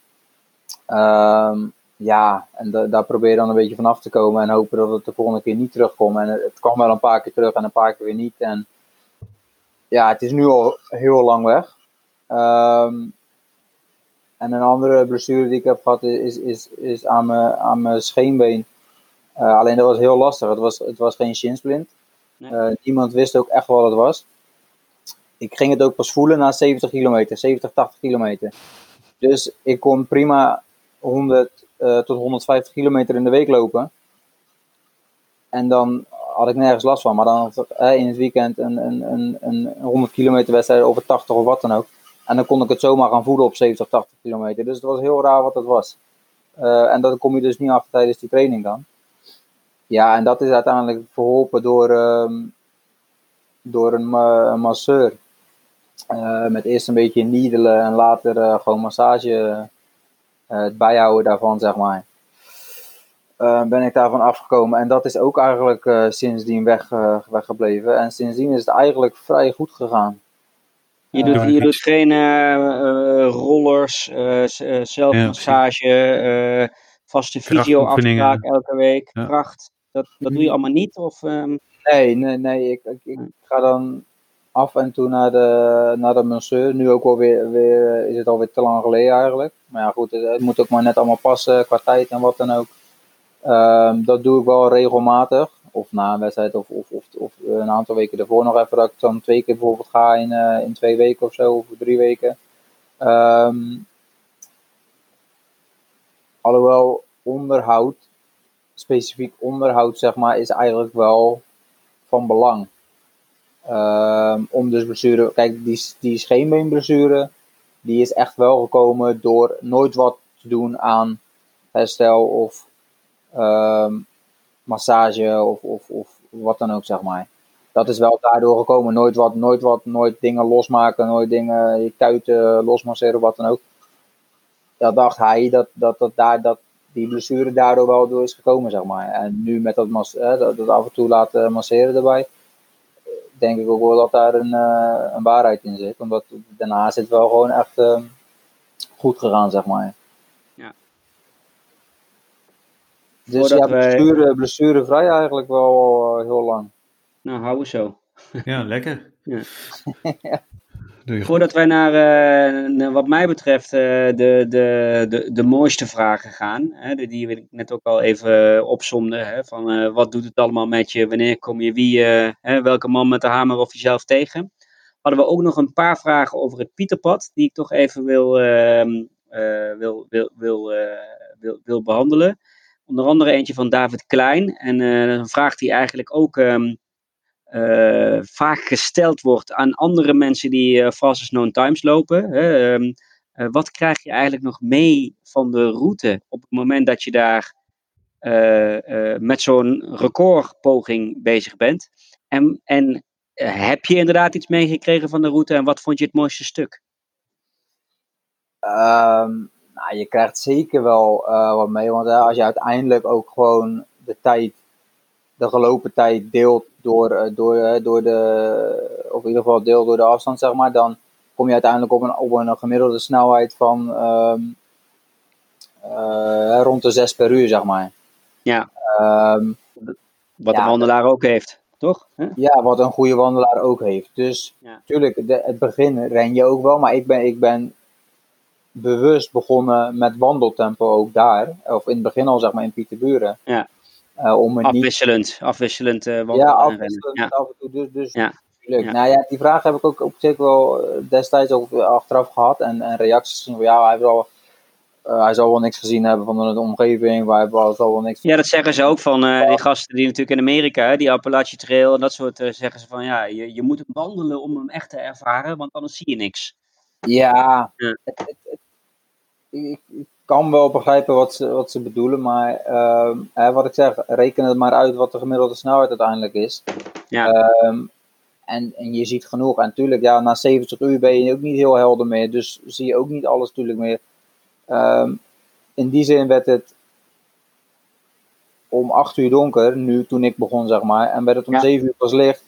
C: Um, ja, en da, daar probeer je dan een beetje vanaf te komen en hopen dat het de volgende keer niet terugkomt. En het, het kwam wel een paar keer terug en een paar keer weer niet. En ja, het is nu al heel lang weg. Um, en een andere blessure die ik heb gehad is, is, is aan, mijn, aan mijn scheenbeen. Uh, alleen dat was heel lastig. Het was, het was geen shinsplint. Nee. Uh, niemand wist ook echt wat het was. Ik ging het ook pas voelen na 70 kilometer, 70, 80 kilometer. Dus ik kon prima 100 uh, tot 150 kilometer in de week lopen. En dan had ik nergens last van. Maar dan had ik in het weekend een, een, een, een 100 kilometer wedstrijd over 80 of wat dan ook. En dan kon ik het zomaar gaan voelen op 70, 80 kilometer. Dus het was heel raar wat het was. Uh, en dat kom je dus niet af tijdens die training dan. Ja, en dat is uiteindelijk verholpen door, uh, door een, uh, masseur. Eh, met eerst een beetje niedelen en later gewoon massage. het bijhouden daarvan, zeg maar. ben ik daarvan afgekomen. En dat is ook eigenlijk sindsdien weg, weggebleven. En sindsdien is het eigenlijk vrij goed gegaan.
B: Je doet, je doet geen uh, rollers, uh, zelfmassage, vaste fysio-afspraak elke week, ja. kracht. Dat, dat doe je allemaal niet? Of, um...
C: Nee, nee, nee. Ik, ik, ik, ga dan af en toe naar de, naar de masseur. Nu ook alweer weer, is het alweer te lang geleden eigenlijk. Maar ja, goed, het, het moet ook maar net allemaal passen qua tijd en wat dan ook. Um, dat doe ik wel regelmatig of na een wedstrijd of, of, of, of, een aantal weken ervoor nog even dat ik dan twee keer bijvoorbeeld ga in, uh, in twee weken of zo, of drie weken. Um, alhoewel onderhoud specifiek onderhoud, zeg maar, is eigenlijk wel van belang. Ehm, om dus blessure, kijk, die, die scheenbeenblessure, die is echt wel gekomen door nooit wat te doen aan herstel of ehm, massage of, of, of wat dan ook, zeg maar. Dat is wel daardoor gekomen. Nooit wat, nooit wat, nooit dingen losmaken, nooit dingen, je kuiten losmasseren, wat dan ook. Dat dacht hij dat, dat, dat, daar, dat die blessure daardoor wel door is gekomen, zeg maar. En nu met dat, eh, dat, af en toe laten masseren erbij, denk ik ook wel dat daar een, uh, een waarheid in zit. Omdat daarna is het wel gewoon echt uh, goed gegaan, zeg maar.
B: Ja.
C: Dus ja, blessure, blessurevrij eigenlijk wel uh, heel lang.
B: Nou, houden zo.
A: Ja, lekker.
B: Ja. Voordat wij naar, uh, wat mij betreft, uh, de, de, de, de mooiste vragen gaan, hè, die ik net ook al even opzomde, hè, van uh, wat doet het allemaal met je, wanneer kom je wie, hè, welke man met de hamer of jezelf tegen, hadden we ook nog een paar vragen over het Pieterpad, die ik toch even wil, ehm, wil, wil, wil, wil, wil behandelen. Onder andere eentje van David Klein, en een vraag die eigenlijk ook... Um, uh, vaak gesteld wordt aan andere mensen die uh, fastest known times lopen. Uh, wat krijg je eigenlijk nog mee van de route op het moment dat je daar met zo'n recordpoging bezig bent? En, en heb je inderdaad iets meegekregen van de route en wat vond je het mooiste stuk?
C: Um, nou, je krijgt zeker wel wat mee, want als je uiteindelijk ook gewoon de tijd de gelopen tijd deelt door, eh, door, eh, door de, of in ieder geval deel door de afstand, zeg maar, dan kom je uiteindelijk op een, op een gemiddelde snelheid van um, uh, rond de 6 per uur, zeg maar.
B: Ja.
C: Um,
B: wat ja, een wandelaar ook heeft, toch? Huh?
C: Ja, wat een goede wandelaar ook heeft. Dus natuurlijk, ja. het begin ren je ook wel, maar ik ben, ik ben bewust begonnen met wandeltempo ook daar. Of in het begin al, zeg maar, in Pieterburen.
B: Ja.
C: Uh, om
B: afwisselend,
C: niet...
B: afwisselend uh,
C: Ja, afwisselend ja. af en toe. Dus, dus
B: ja.
C: Nou ja, die vraag heb ik ook op zich wel destijds ook achteraf gehad. En, en reacties van ja, hij, zal, uh, hij zal wel niks gezien hebben van de omgeving. Waar hij zal wel niks
B: ja, dat zeggen ze ook van uh, die gasten die natuurlijk in Amerika, die Appalachian Trail en dat soort, zeggen ze van ja, je, je moet hem wandelen om hem echt te ervaren, want anders zie je niks.
C: Ja, ja. Het, het, het, ik, ik kan wel begrijpen wat ze, wat ze bedoelen, maar uh, hè, wat ik zeg, reken het maar uit wat de gemiddelde snelheid uiteindelijk is.
B: Ja.
C: Um, en, en je ziet genoeg. En natuurlijk, ja, na 70 uur ben je ook niet heel helder meer, dus zie je ook niet alles natuurlijk meer. Um, in die zin werd het om 8 uur donker, nu toen ik begon, zeg maar, en werd het om ja. 7 uur pas licht.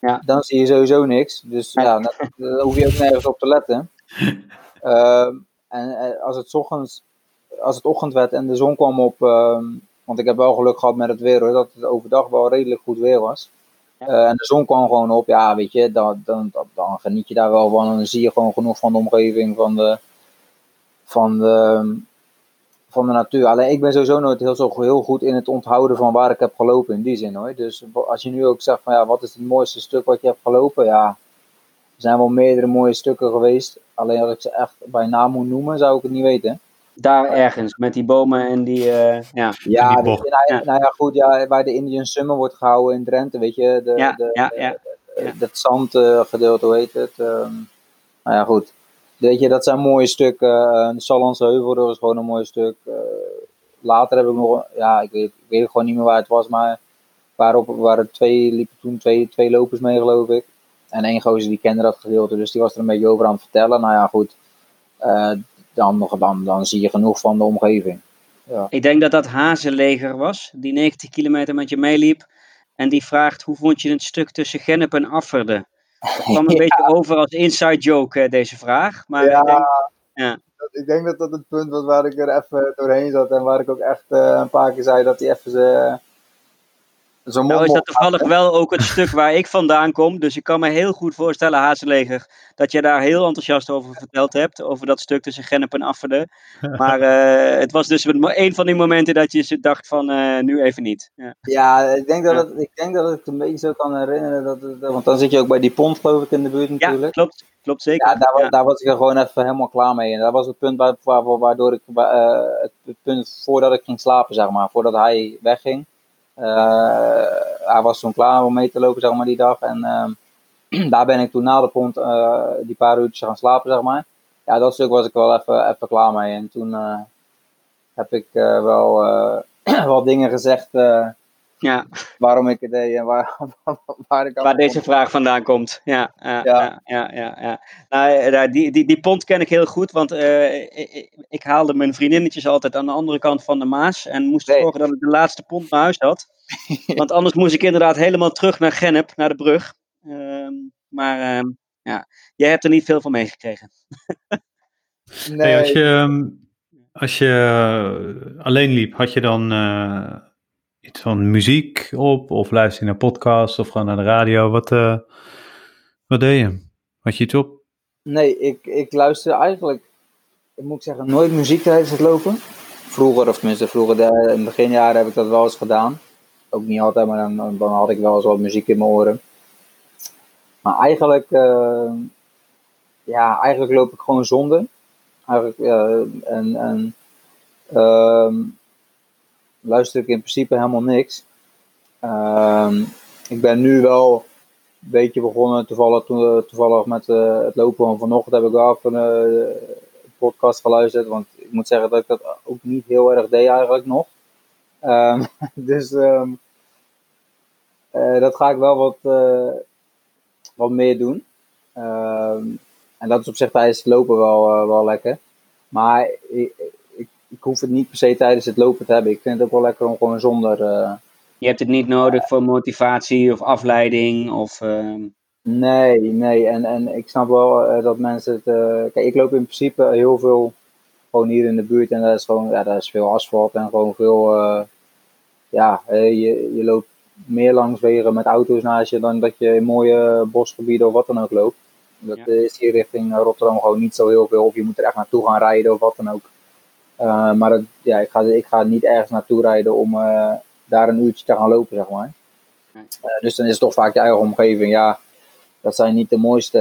B: Ja.
C: Dan zie je sowieso niks. Dus ja, daar hoef je ook nergens op te letten. Um, en als het ochtends als het ochtend werd en de zon kwam op, uh, want ik heb wel geluk gehad met het weer hoor, dat het overdag wel redelijk goed weer was. Uh, en de zon kwam gewoon op, ja weet je, dan, dan, dan, geniet je daar wel van en dan zie je gewoon genoeg van de omgeving, van de, van de, van de natuur. Alleen ik ben sowieso nooit heel, zo, heel goed in het onthouden van waar ik heb gelopen in die zin hoor. Dus als je nu ook zegt van ja, wat is het mooiste stuk wat je hebt gelopen, ja, er zijn wel meerdere mooie stukken geweest. Alleen als ik ze echt bij naam moet noemen, zou ik het niet weten.
B: Daar ergens, met die bomen en die, uh, ja.
C: Ja, die nou, ja, nou ja, goed, ja, waar de Indian Summer wordt gehouden in Drenthe, weet je. De,
B: ja,
C: de,
B: ja, ja.
C: De, dat zandgedeelte, hoe heet het? Um, nou ja, goed. Weet je, dat zijn mooie stukken. Heuvel, dat was gewoon een mooi stuk. Uh, later heb ik nog, ja, ik weet, ik weet gewoon niet meer waar het was, maar waarop waren twee, liepen toen twee, twee lopers mee, geloof ik. En één gozer die kende dat gedeelte, dus die was er een beetje over aan het vertellen. Nou ja, goed. Uh, dan, dan, dan zie je genoeg van de omgeving. Ja.
B: Ik denk dat dat Hazenleger was, die 90 kilometer met je meeliep. En die vraagt, hoe vond je het stuk tussen Gennep en Afferde? Dat kwam een ja. beetje over als inside joke, deze vraag. Maar
C: ja,
B: ik denk, ja.
C: ik denk dat dat het punt was waar ik er even doorheen zat. En waar ik ook echt uh, een paar keer zei dat hij even... Uh, zo'n
B: Nou is dat toevallig wel ook het stuk waar ik vandaan kom. Dus ik kan me heel goed voorstellen, Hazeleger, dat je daar heel enthousiast over verteld hebt. Over dat stuk tussen Gennep en Afferde. Maar eh, het was dus een van die momenten dat je ze dacht van, eh, nu even niet. Ja.
C: Ja, ik denk dat,
B: Ja.
C: het, ik denk dat ik het een beetje zo kan herinneren. Dat het, want dan zit je ook bij die pont, geloof ik, in de buurt
B: Ja,
C: natuurlijk.
B: klopt. Klopt zeker.
C: Ja, daar,
B: Ja.
C: daar was ik er gewoon even helemaal klaar mee. En dat was het punt waar, waar- waardoor ik, eh, het, het punt voordat ik ging slapen, zeg maar, voordat hij wegging. Eh, hij was toen klaar om mee te lopen, zeg maar, die dag. En ehm, daar ben ik toen na de pont eh, die paar uurtjes gaan slapen, zeg maar. Ja, dat stuk was ik wel even, even klaar mee. En toen eh, heb ik wel wat dingen gezegd
B: Ja,
C: waarom ik het deed en waar, waar ik
B: waar deze vraag vandaan komt. Ja, ja,
C: Ja.
B: ja. ja, ja, ja. Nou, eh, die, die, die pont ken ik heel goed, want eh, ik, ik haalde mijn vriendinnetjes altijd aan de andere kant van de Maas en moest
C: Nee.
B: zorgen dat ik de laatste pont naar huis had. Want anders moest ik inderdaad helemaal terug naar Gennep, naar de brug. Ehm, maar ehm, ja, jij hebt er niet veel van meegekregen.
C: Nee,
A: Hey, als je, ehm, als je eh, alleen liep, had je dan eh, van muziek op? Of luister je naar podcasts of gewoon naar de radio? Wat, eh, wat deed je? Had je iets op?
C: Nee, ik, ik luister eigenlijk, ik moet zeggen, nooit muziek tijdens het lopen. Vroeger, of tenminste vroeger, de, in de beginjaren heb ik dat wel eens gedaan. Ook niet altijd, maar dan, dan had ik wel eens wat muziek in mijn oren. Maar eigenlijk, eh, ja, eigenlijk loop ik gewoon zonder. Eigenlijk, eh, en, en ehm, luister ik in principe helemaal niks. Ehm, ik ben nu wel een beetje begonnen, toevallig, to- toevallig met eh, het lopen van vanochtend heb ik wel even eh, een podcast geluisterd. Want ik moet zeggen dat ik dat ook niet heel erg deed eigenlijk nog. Ehm, dus ehm, eh, dat ga ik wel wat, eh, wat meer doen. En dat is op zich tijdens het lopen wel, eh, wel lekker. Maar ik, hoef het niet per se tijdens het lopen te hebben. Ik vind het ook wel lekker om gewoon zonder... eh,
B: Je hebt het niet nodig voor motivatie of afleiding of... ehm,
C: Nee, nee. En, en ik snap wel eh, dat mensen het. eh, kijk, ik loop in principe heel veel gewoon hier in de buurt en daar is gewoon, ja, daar is veel asfalt en gewoon veel. ja, je, je loopt meer langs wegen met auto's naast je dan dat je in mooie bosgebieden of wat dan ook loopt. Dat
B: Ja.
C: is hier richting Rotterdam gewoon niet zo heel veel. Of je moet er echt naartoe gaan rijden of wat dan ook. Eh, maar ja, ik, ga, ik ga niet ergens naartoe rijden om eh, daar een uurtje te gaan lopen, zeg maar. Eh, dus dan is het toch vaak je eigen omgeving. Ja, dat zijn niet de mooiste.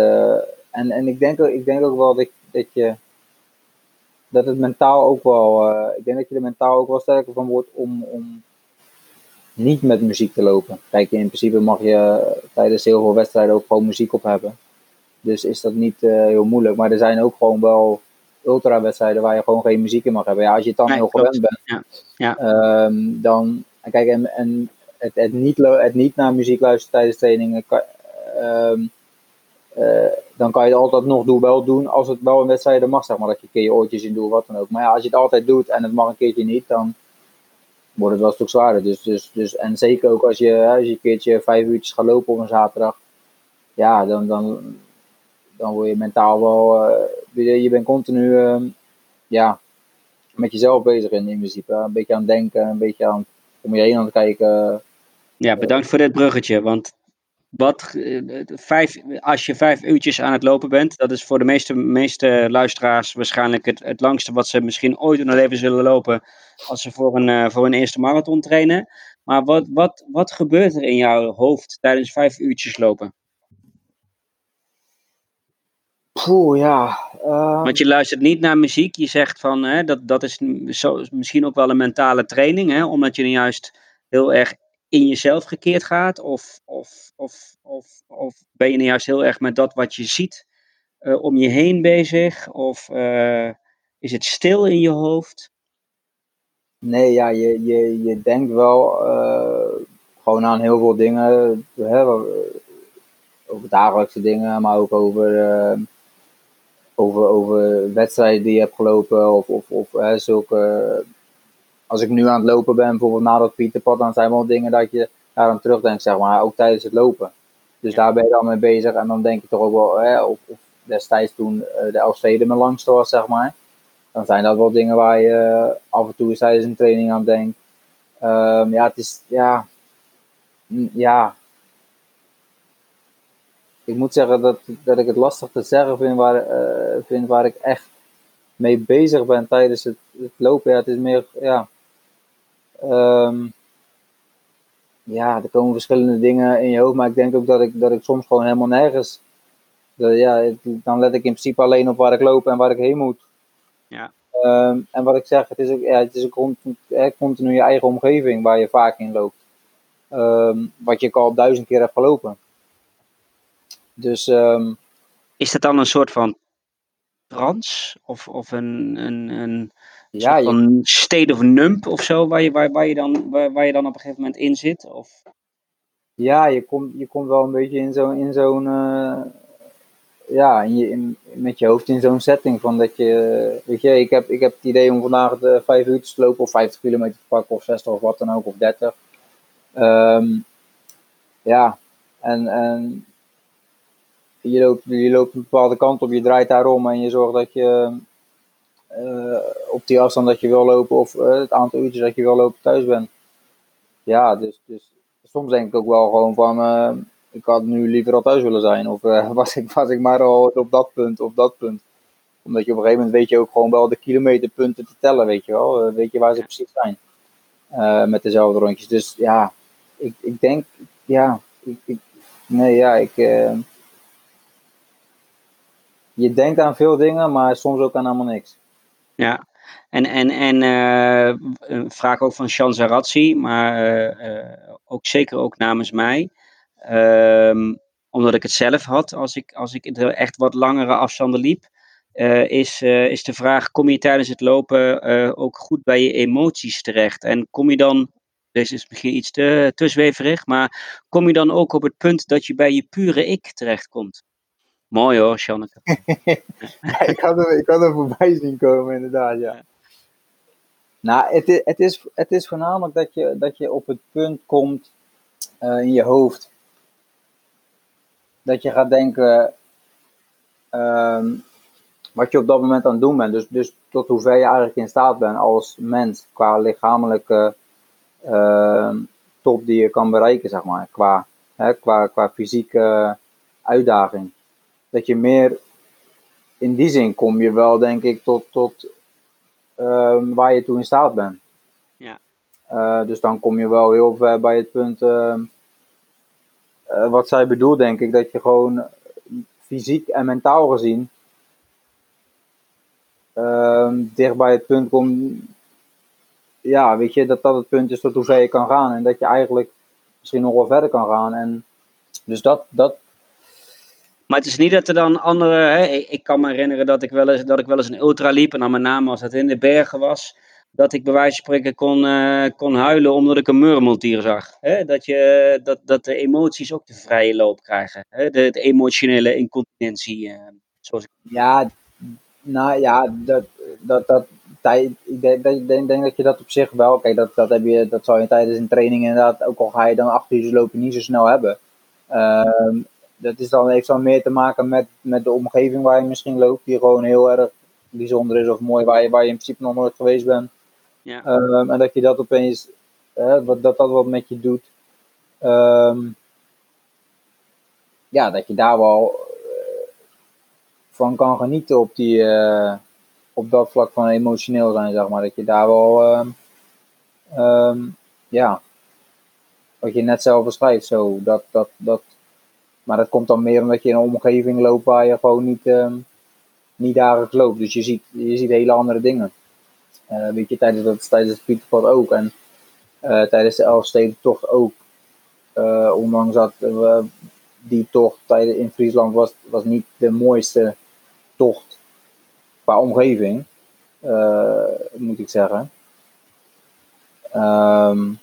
C: En, en ik, denk, ook- ik denk ook wel dat, dat je. Dat het mentaal ook wel. ik denk dat je er mentaal ook wel sterker van wordt om, om niet met muziek te lopen. Kijk, in principe mag je tijdens heel veel wedstrijden ook gewoon muziek op hebben. Dus is dat niet heel moeilijk. Maar er zijn ook gewoon wel ultra-wedstrijden waar je gewoon geen muziek in mag hebben. Ja, als je het dan
B: Nee,
C: heel
B: klopt.
C: gewend bent,
B: Ja, ja.
C: ehm, dan. Kijk, en, en het, het, niet, het niet naar muziek luisteren tijdens trainingen. Kan, ehm, eh, dan kan je het altijd nog doen, wel doen als het wel een wedstrijd mag, zeg maar. Dat je een keer je oortjes in doet, wat dan ook. Maar ja, als je het altijd doet en het mag een keertje niet, dan wordt het wel een stuk zwaarder. Dus, dus, dus, en zeker ook als je, als je een keertje vijf uurtjes gaat lopen op een zaterdag. Ja, dan, dan, dan word je mentaal wel... eh, je, bent continu ehm, ja, met jezelf bezig in, in principe. Een beetje aan het denken, een beetje aan om je heen aan het kijken.
B: Ja, bedankt voor dit bruggetje. Want wat, eh, vijf, als je vijf uurtjes aan het lopen bent, dat is voor de meeste, meeste luisteraars waarschijnlijk het, het langste wat ze misschien ooit in hun leven zullen lopen als ze voor een, eh, voor een eerste marathon trainen. Maar wat, wat, wat gebeurt er in jouw hoofd tijdens vijf uurtjes lopen?
C: Poeh, ja. ehm,
B: Want je luistert niet naar muziek. Je zegt van hè, dat, dat is zo, misschien ook wel een mentale training, hè, omdat je dan juist heel erg in jezelf gekeerd gaat. Of, of, of, of, of ben je dan juist heel erg met dat wat je ziet eh, om je heen bezig? Of eh, is het stil in je hoofd?
C: Nee, ja, je, je, je denkt wel eh, gewoon aan heel veel dingen. Hè, over dagelijkse dingen, maar ook over, over, over wedstrijden die je hebt gelopen. Of, of, of hè, zulke. Als ik nu aan het lopen ben, bijvoorbeeld na dat Pieterpad, dan zijn wel dingen dat je daar aan terugdenkt, zeg maar. Ook tijdens het lopen. Dus
B: Ja.
C: daar ben je dan mee bezig. En dan denk je toch ook wel, hè, of, of destijds toen eh, de Elfsteden mijn langste was, zeg maar dan zijn dat wel dingen waar je eh, af en toe eens tijdens een training aan denkt. Ehm, ja, het is, ja, ja, ik moet zeggen dat, dat ik het lastig te zeggen vind waar, uh, vind waar ik echt mee bezig ben tijdens het, het lopen. Ja, het is meer, ja, um, ja, er komen verschillende dingen in je hoofd, maar ik denk ook dat ik, dat ik soms gewoon helemaal nergens, dat, ja, dan let ik in principe alleen op waar ik loop en waar ik heen moet.
B: Ja.
C: Um, en wat ik zeg, het is ook, ja, het is ook continu je eigen omgeving waar je vaak in loopt. Um, wat je al duizend keer hebt gelopen. Dus, um,
B: is dat dan een soort van trance? Of, of een, een, een
C: ja,
B: van state of numb of zo, waar je, waar, waar, je dan, waar, waar je dan op een gegeven moment in zit? Of?
C: Ja, je komt, je komt wel een beetje in zo'n, in zo'n uh, ja, in je, in, met je hoofd in zo'n setting van dat je, weet je, ik heb, ik heb het idee om vandaag de 5 uur te lopen of 50 kilometer te pakken of 60 of wat dan ook, of 30. Um, ja, en, en je loopt, je loopt een bepaalde kant op, je draait daarom en je zorgt dat je uh, op die afstand dat je wil lopen of uh, het aantal uurtjes dat je wil lopen thuis bent. Ja, dus, dus soms denk ik ook wel gewoon van, uh, ik had nu liever al thuis willen zijn of was, ik, was ik maar al op dat punt of dat punt. Omdat je op een gegeven moment weet je ook gewoon wel de kilometerpunten te tellen, weet je wel. weet je waar ze precies zijn. met dezelfde rondjes. Dus ja, ik, ik denk, ja, ik nee, ja, ik je denkt aan veel dingen, maar soms ook aan helemaal niks.
B: Ja, en, en, en uh, een vraag ook van Shan Zaratzi, maar uh, ook zeker ook namens mij. Um, omdat ik het zelf had als ik, als ik echt wat langere afstanden liep. Is, is de vraag: kom je tijdens het lopen ook goed bij je emoties terecht? En kom je dan, deze is misschien iets te, te zweverig, maar kom je dan ook op het punt dat je bij je pure ik terechtkomt? Mooi hoor, Sjanneke.
C: ik, had hem, ik voorbij zien komen, inderdaad, ja. Nou, het is, het, is, het is voornamelijk dat je, dat je op het punt komt uh, in je hoofd. Dat je gaat denken um, wat je op dat moment aan het doen bent. Dus, dus tot hoever je eigenlijk in staat bent als mens qua lichamelijke uh, top die je kan bereiken, zeg maar. Qua, hè, qua, qua fysieke uitdaging dat je meer in die zin kom je wel, denk ik, tot, tot uh, waar je toe in staat bent.
B: Ja.
C: Uh, dus dan kom je wel heel ver bij het punt. Uh, wat zij bedoelt, denk ik, dat je gewoon fysiek en mentaal gezien ehm, dicht bij het punt komt. Ja, weet je, dat dat het punt is tot hoe ver je kan gaan. En dat je eigenlijk misschien nog wel verder kan gaan. En dus dat, dat,
B: maar het is niet dat er dan andere. Hè, ik kan me herinneren dat ik, wel eens, dat ik wel eens een ultra liep. En dan met name als het in de bergen was. Dat ik bij wijze van spreken kon, uh, kon huilen omdat ik een murmeltier zag. Hè? Dat, je, dat, dat de emoties ook de vrije loop krijgen. Hè? De, emotionele incontinentie. Uh, zoals ik...
C: Ja, nou ja, dat, dat, dat, ik denk, denk, dat je dat op zich wel. Kijk, dat, dat, heb je, dat zou je tijdens een training inderdaad. Ook al ga je dan acht uur lopen niet zo snel hebben. Uh, dat is dan, heeft dan meer te maken met, met de omgeving waar je misschien loopt, die gewoon heel erg bijzonder is of mooi, waar je, waar je in principe nog nooit geweest bent.
B: Ja.
C: Um, en dat je dat opeens, wat, dat dat wat met je doet. Um, ja, dat je daar wel uh, van kan genieten op, die, uh, op dat vlak van emotioneel zijn, zeg maar. Dat je daar wel, um, ja, wat je net zelf beschrijft, zo, dat, dat, dat, maar dat komt dan meer omdat je in een omgeving loopt waar je gewoon niet, uh, niet dagelijks loopt. Dus je ziet, je ziet hele andere dingen. Uh, weet je, tijdens, dat, tijdens het Pieterpad ook. En uh, tijdens de Elfstedentocht ook. Uh, ondanks dat die tocht tijdens, in Friesland was, was niet de mooiste tocht qua omgeving. moet ik zeggen. Um,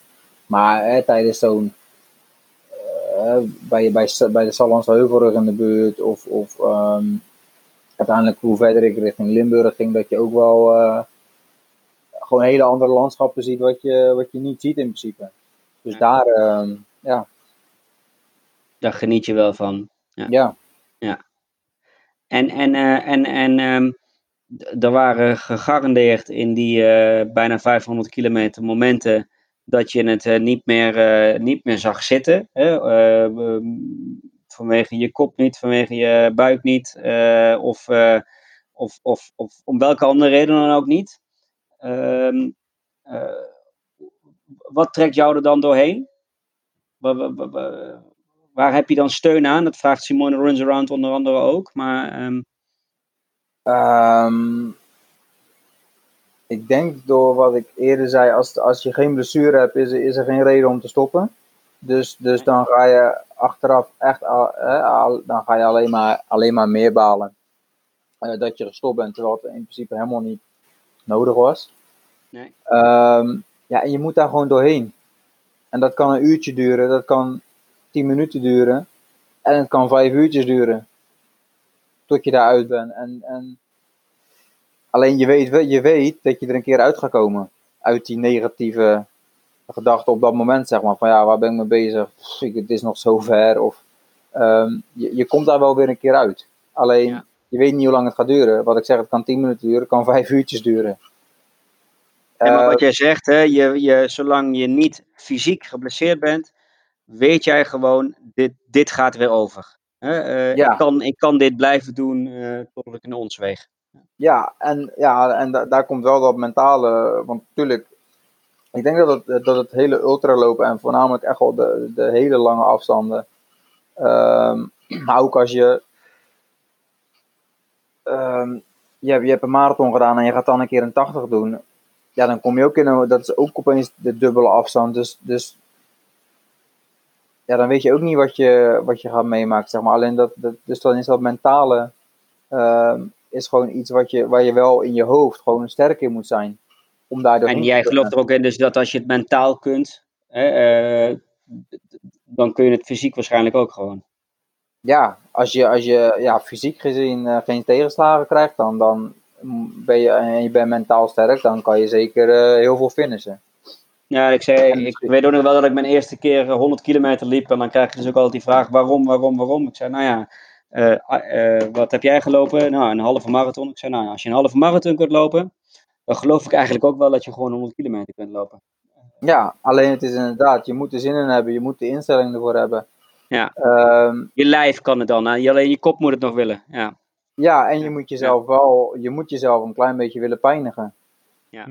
C: maar tijdens zo'n uh, bij, bij, bij de Sallandse Heuvelrug in de buurt. Of, of um, uiteindelijk hoe verder ik richting Limburg ging, dat je ook wel uh, gewoon hele andere landschappen ziet wat je, wat je niet ziet in principe. Dus ja. daar, uh, ja.
B: Daar geniet je wel van.
C: Ja. Ja.
B: ja. En, en, uh, en, en um, er waren gegarandeerd in die bijna 500 kilometer momenten dat je het niet, meer, niet meer zag zitten. Hè? vanwege je kop niet, vanwege je buik niet, of, of, of, of om welke andere reden dan ook niet. Ehm, wat trekt jou er dan doorheen? Waar, heb je dan steun aan? Dat vraagt Simone Runs Around onder andere ook. Maar,
C: ik denk door wat ik eerder zei, als, als je geen blessure hebt, is, is er geen reden om te stoppen. Dus, dus dan ga je achteraf echt al, dan ga je alleen maar, alleen maar meer balen. Uh, dat je gestopt bent, terwijl het in principe helemaal niet nodig was. Nee. Um, ja, en je moet daar gewoon doorheen. En dat kan een uurtje duren, dat kan tien minuten duren. En het kan vijf uurtjes duren. Tot je daaruit bent. En, en alleen je weet, je weet dat je er een keer uit gaat komen. Uit die negatieve gedachten op dat moment, zeg maar. Van ja, waar ben ik mee bezig? Het is nog zo ver. Of, um, je, je komt daar wel weer een keer uit. Alleen, je weet niet hoe lang het gaat duren. Wat ik zeg, het kan tien minuten duren, het kan vijf uurtjes duren.
B: En maar wat eh, jij zegt, hè, je, je, zolang je niet fysiek geblesseerd bent, weet jij gewoon, dit, dit gaat weer over. Hè? Uh, ik, kan, ik kan dit blijven doen uh, tot ik in ons weeg.
C: Ja, en, ja, en daar komt wel dat mentale, want natuurlijk, ik denk dat het, dat het hele ultralopen en voornamelijk echt wel de, de hele lange afstanden, um, maar ook als je, um, je, hebt, je hebt een marathon gedaan en je gaat dan een keer een 80 doen, ja, dan kom je ook in dat is ook opeens de dubbele afstand. Dus, dus ja, dan weet je ook niet wat je, wat je gaat meemaken, zeg maar. Alleen dat, dat dus dan is dat mentale, uh, is gewoon iets wat je, waar je wel in je hoofd gewoon sterk in moet zijn. Om daar
B: en jij gelooft er ook in dus dat als je het mentaal kunt, hè, uh, dan kun je het fysiek waarschijnlijk ook gewoon.
C: Ja, als je, als je ja, fysiek gezien uh, geen tegenslagen krijgt, dan, dan ben je, en je bent mentaal sterk, dan kan je zeker uh, heel veel finishen.
B: Ja, ik, zei, ik weet ook nog wel dat ik mijn eerste keer 100 kilometer liep. En dan krijg je dus ook altijd die vraag: waarom, waarom, waarom? Ik zei: Nou ja, wat heb jij gelopen? Nou, een halve marathon. Ik zei: Nou, als je een halve marathon kunt lopen, dan geloof ik eigenlijk ook wel dat je gewoon 100 kilometer kunt lopen.
C: Ja, alleen het is inderdaad, je moet er zin in hebben, je moet de instelling ervoor hebben.
B: Ja. Um, je lijf kan het dan, hè? alleen je kop moet het nog willen. Ja.
C: Ja, en je moet jezelf wel, je moet jezelf een klein beetje willen pijnigen.
B: Ja.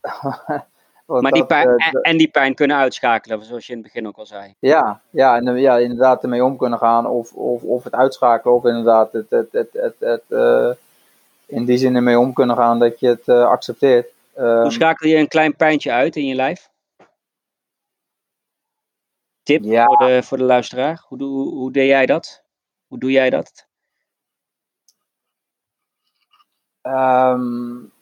B: Maar die pijn, uh, en die pijn kunnen uitschakelen, zoals je in het begin ook al zei.
C: Ja, ja, en, ja inderdaad ermee om kunnen gaan, of, of, of het uitschakelen, of inderdaad het, het, het, het, het uh, in die zin ermee om kunnen gaan dat je het uh, accepteert.
B: Hoe ehm, schakel je een klein pijntje uit in je lijf? Tip ja. voor, de, voor de luisteraar, hoe, hoe, hoe deed jij dat? Hoe doe jij dat?
C: Um,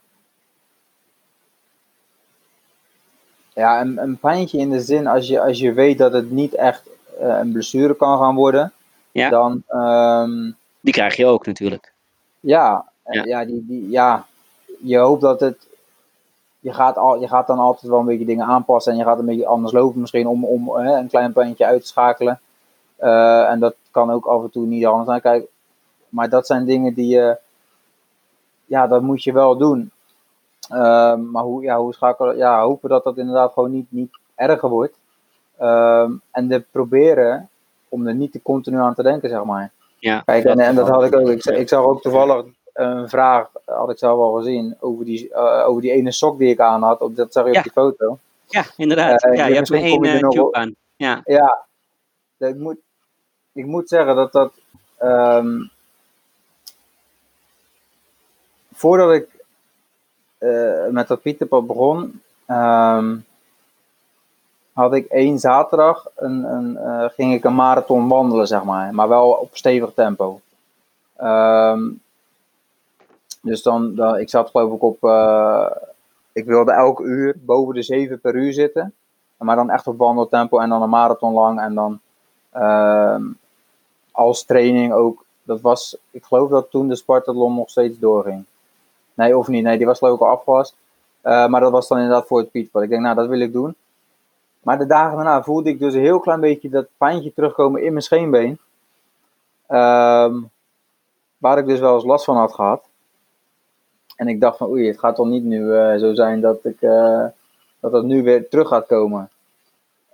C: ja, een, een pijntje in de zin als je, als je weet dat het niet echt uh, een blessure kan gaan worden. Ja. Dan, um,
B: die krijg je ook natuurlijk.
C: Ja, ja. ja, die, die, ja, je hoopt dat het. Je gaat, al, je gaat dan altijd wel een beetje dingen aanpassen en je gaat een beetje anders lopen, misschien om, om hè, een klein pijntje uit te schakelen. Uh, en dat kan ook af en toe niet anders zijn. Kijk, maar dat zijn dingen die je ja, dat moet je wel doen. Ehm, maar hoe, ja, hoe schakelen, ja, hopen dat dat inderdaad gewoon niet, niet erger wordt. Ehm, en de proberen om er niet te continu aan te denken, zeg maar.
B: Ja,
C: Kijk, en, en dat had ik ook. Ik, ik zag ook toevallig een vraag, had ik zelf al gezien, over die, uh, over die ene sok die ik aan had. Op, dat zag je op die foto.
B: Ja, inderdaad. Uh, ja, je hebt er één uh, tube aan. Ja,
C: ja ik, moet, ik moet zeggen dat dat. Um, voordat ik uh, met dat Pieterpad begon, um, had ik één zaterdag een, een, uh, ging ik een marathon wandelen, zeg maar. Maar wel op stevig tempo. Um, dus dan, ik zat geloof ik op, uh, ik wilde elke uur boven de 7 per uur zitten. Maar dan echt op wandeltempo en dan een marathon lang. En dan um, als training ook, dat was, ik geloof dat toen de Spartathlon nog steeds doorging. Nee, of niet. Nee, die was geloof ik al. Uh, maar dat was dan inderdaad voor het Pietpad. Ik denk, nou, dat wil ik doen. Maar de dagen daarna voelde ik dus een heel klein beetje dat pijntje terugkomen in mijn scheenbeen. Um, waar ik dus wel eens last van had gehad. En ik dacht van, oei, het gaat toch niet nu uh, zo zijn dat ik, uh, dat dat nu weer terug gaat komen.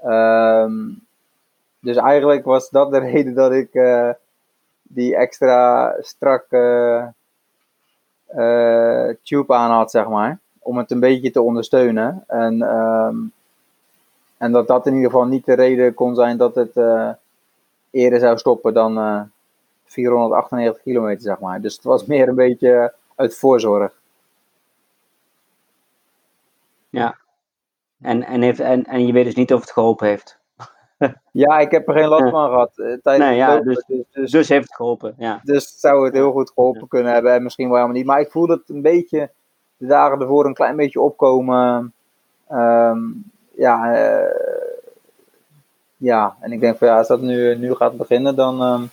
C: Ehm, dus eigenlijk was dat de reden dat ik eh, die extra strakke uh, tube aan had, zeg maar. Om het een beetje te ondersteunen. En, ehm, en dat dat in ieder geval niet de reden kon zijn dat het uh, eerder zou stoppen dan 498 kilometer, zeg maar. Dus het was meer een beetje uit voorzorg.
B: Ja. En, en, heeft, en, en je weet dus niet of het geholpen heeft.
C: ja, ik heb er geen last van gehad. Eh, tijdens
B: nee, ja, dus, dus, dus, dus, heeft het geholpen. Ja.
C: Dus zou het heel goed geholpen kunnen hebben. En misschien wel helemaal niet. Maar ik voel dat een beetje de dagen ervoor een klein beetje opkomen. Um, ja, uh, ja, en ik denk van ja, als dat nu, nu gaat beginnen, dan um,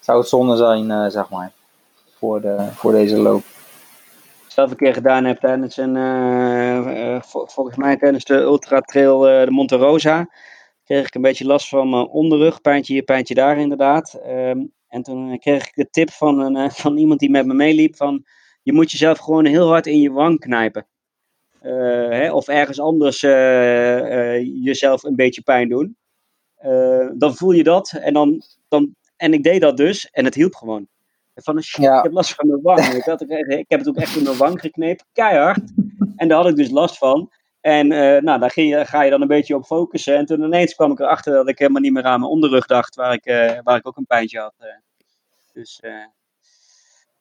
C: zou het zonde zijn, uh, zeg maar, voor, de, voor deze loop
B: zelf een keer gedaan heb tijdens een, uh, volgens mij tijdens de Ultra Trail de Monte Rosa, kreeg ik een beetje last van mijn onderrug, pijntje hier, pijntje daar inderdaad. Um, en toen kreeg ik de tip van, een, van iemand die met me meeliep van, je moet jezelf gewoon heel hard in je wang knijpen. Hè, of ergens anders jezelf een beetje pijn doen. dan voel je dat en dan, dan, en ik deed dat dus en het hielp gewoon. Van een shit, ja. ik heb last van mijn wang. ik, had, ik heb het ook echt in mijn wang geknepen, keihard. En daar had ik dus last van. En uh, nou, daar je, ga je dan een beetje op focussen. En toen ineens kwam ik erachter dat ik helemaal niet meer aan mijn onderrug dacht, waar ik, uh, waar ik ook een pijntje had. Uh. Dus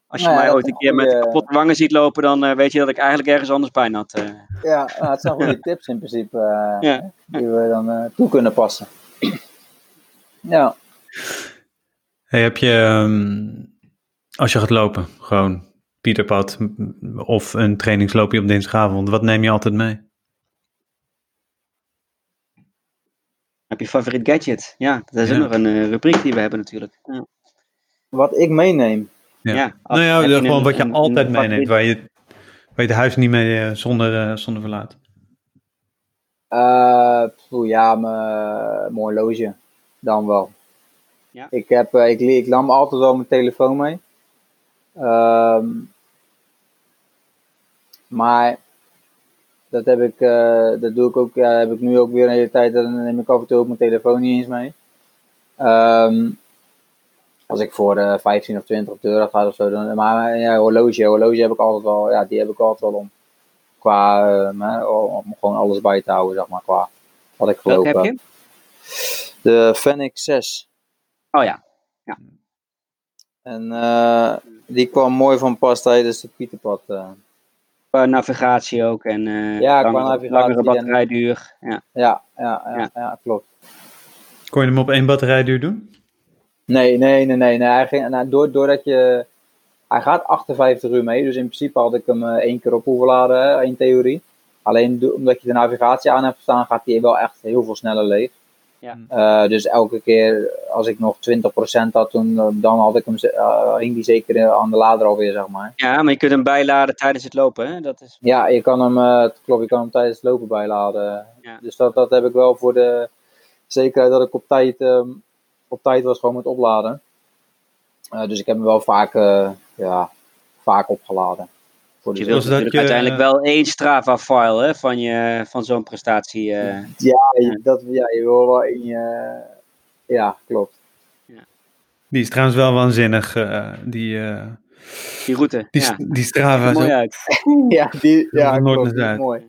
B: als je nou ja, mij ooit een keer met kapotte wangen ziet lopen, dan weet je dat ik eigenlijk ergens anders pijn had.
C: Ja, nou, het zijn goede tips in principe ja. die we dan toe kunnen passen. ja.
A: Hey, heb je, um, als je gaat lopen, gewoon Pieterpad of een trainingsloopje op dinsdagavond, wat neem je altijd mee?
B: Heb je favoriet gadget? Ja, dat is ja. ook nog een uh, rubriek die we hebben natuurlijk. Ja.
C: Wat ik meeneem?
A: Ja, ja nou ja, gewoon een, wat je een, altijd een meeneemt, waar je, waar je het huis niet mee uh, zonder, uh, zonder verlaat.
C: Poeh, ja, mijn horloge. Dan wel. Ja. Ik, heb, ik, ik nam altijd wel mijn telefoon mee. Um, maar dat heb ik, uh, dat doe ik ook, ja, heb ik nu ook weer een hele tijd, dan neem ik af en toe ook mijn telefoon niet eens mee. Um, als ik voor uh, 15 of 20 op de deur ga of zo, dan, maar ja, horloge, horloge heb ik altijd wel, ja, die heb ik altijd wel om. Qua, uh, om gewoon alles bij te houden, zeg maar, qua wat ik gelopen heb. Je? De Fenix 6.
B: Oh ja. ja.
C: En die kwam mooi van pas tijdens het Pieterpad.
B: Qua navigatie ook en uh,
C: ja, langere, qua navigatie
B: langere batterijduur.
C: Ja. Ja, ja, ja, ja. klopt.
A: Kon je hem op één batterijduur doen?
C: Nee, nee, nee, nee. nee. Hij ging, nou, doordat je, hij gaat 58 uur mee, dus in principe had ik hem één keer op hoeven laden, in theorie. Alleen omdat je de navigatie aan hebt staan, gaat hij wel echt heel veel sneller leeg. Ja. Uh, dus elke keer als ik nog 20% had, toen, eh, dan had ik hem, uh, hing die zeker aan de lader alweer, zeg maar.
B: Ja, maar je kunt hem bijladen tijdens het lopen, hè? Dat is...
C: Ja, je kan hem, uh, klopt, je kan hem tijdens het lopen bijladen. Ja. Dus dat, dat heb ik wel voor de zekerheid dat ik op tijd, um, op tijd was gewoon met opladen. dus ik heb hem wel vaak, ja, vaak opgeladen.
B: Je wilt natuurlijk je... uiteindelijk wel één Strava-file van, je, van zo'n prestatie. Uh...
C: Ja, dat, ja, je wil wel in je. Ja, klopt. Ja.
A: Die is trouwens wel waanzinnig, uh, die. Uh...
B: Die route.
A: Die,
B: ja.
A: die Strava.
B: mooi uit.
C: ja, die, ja,
A: klopt, die mooi.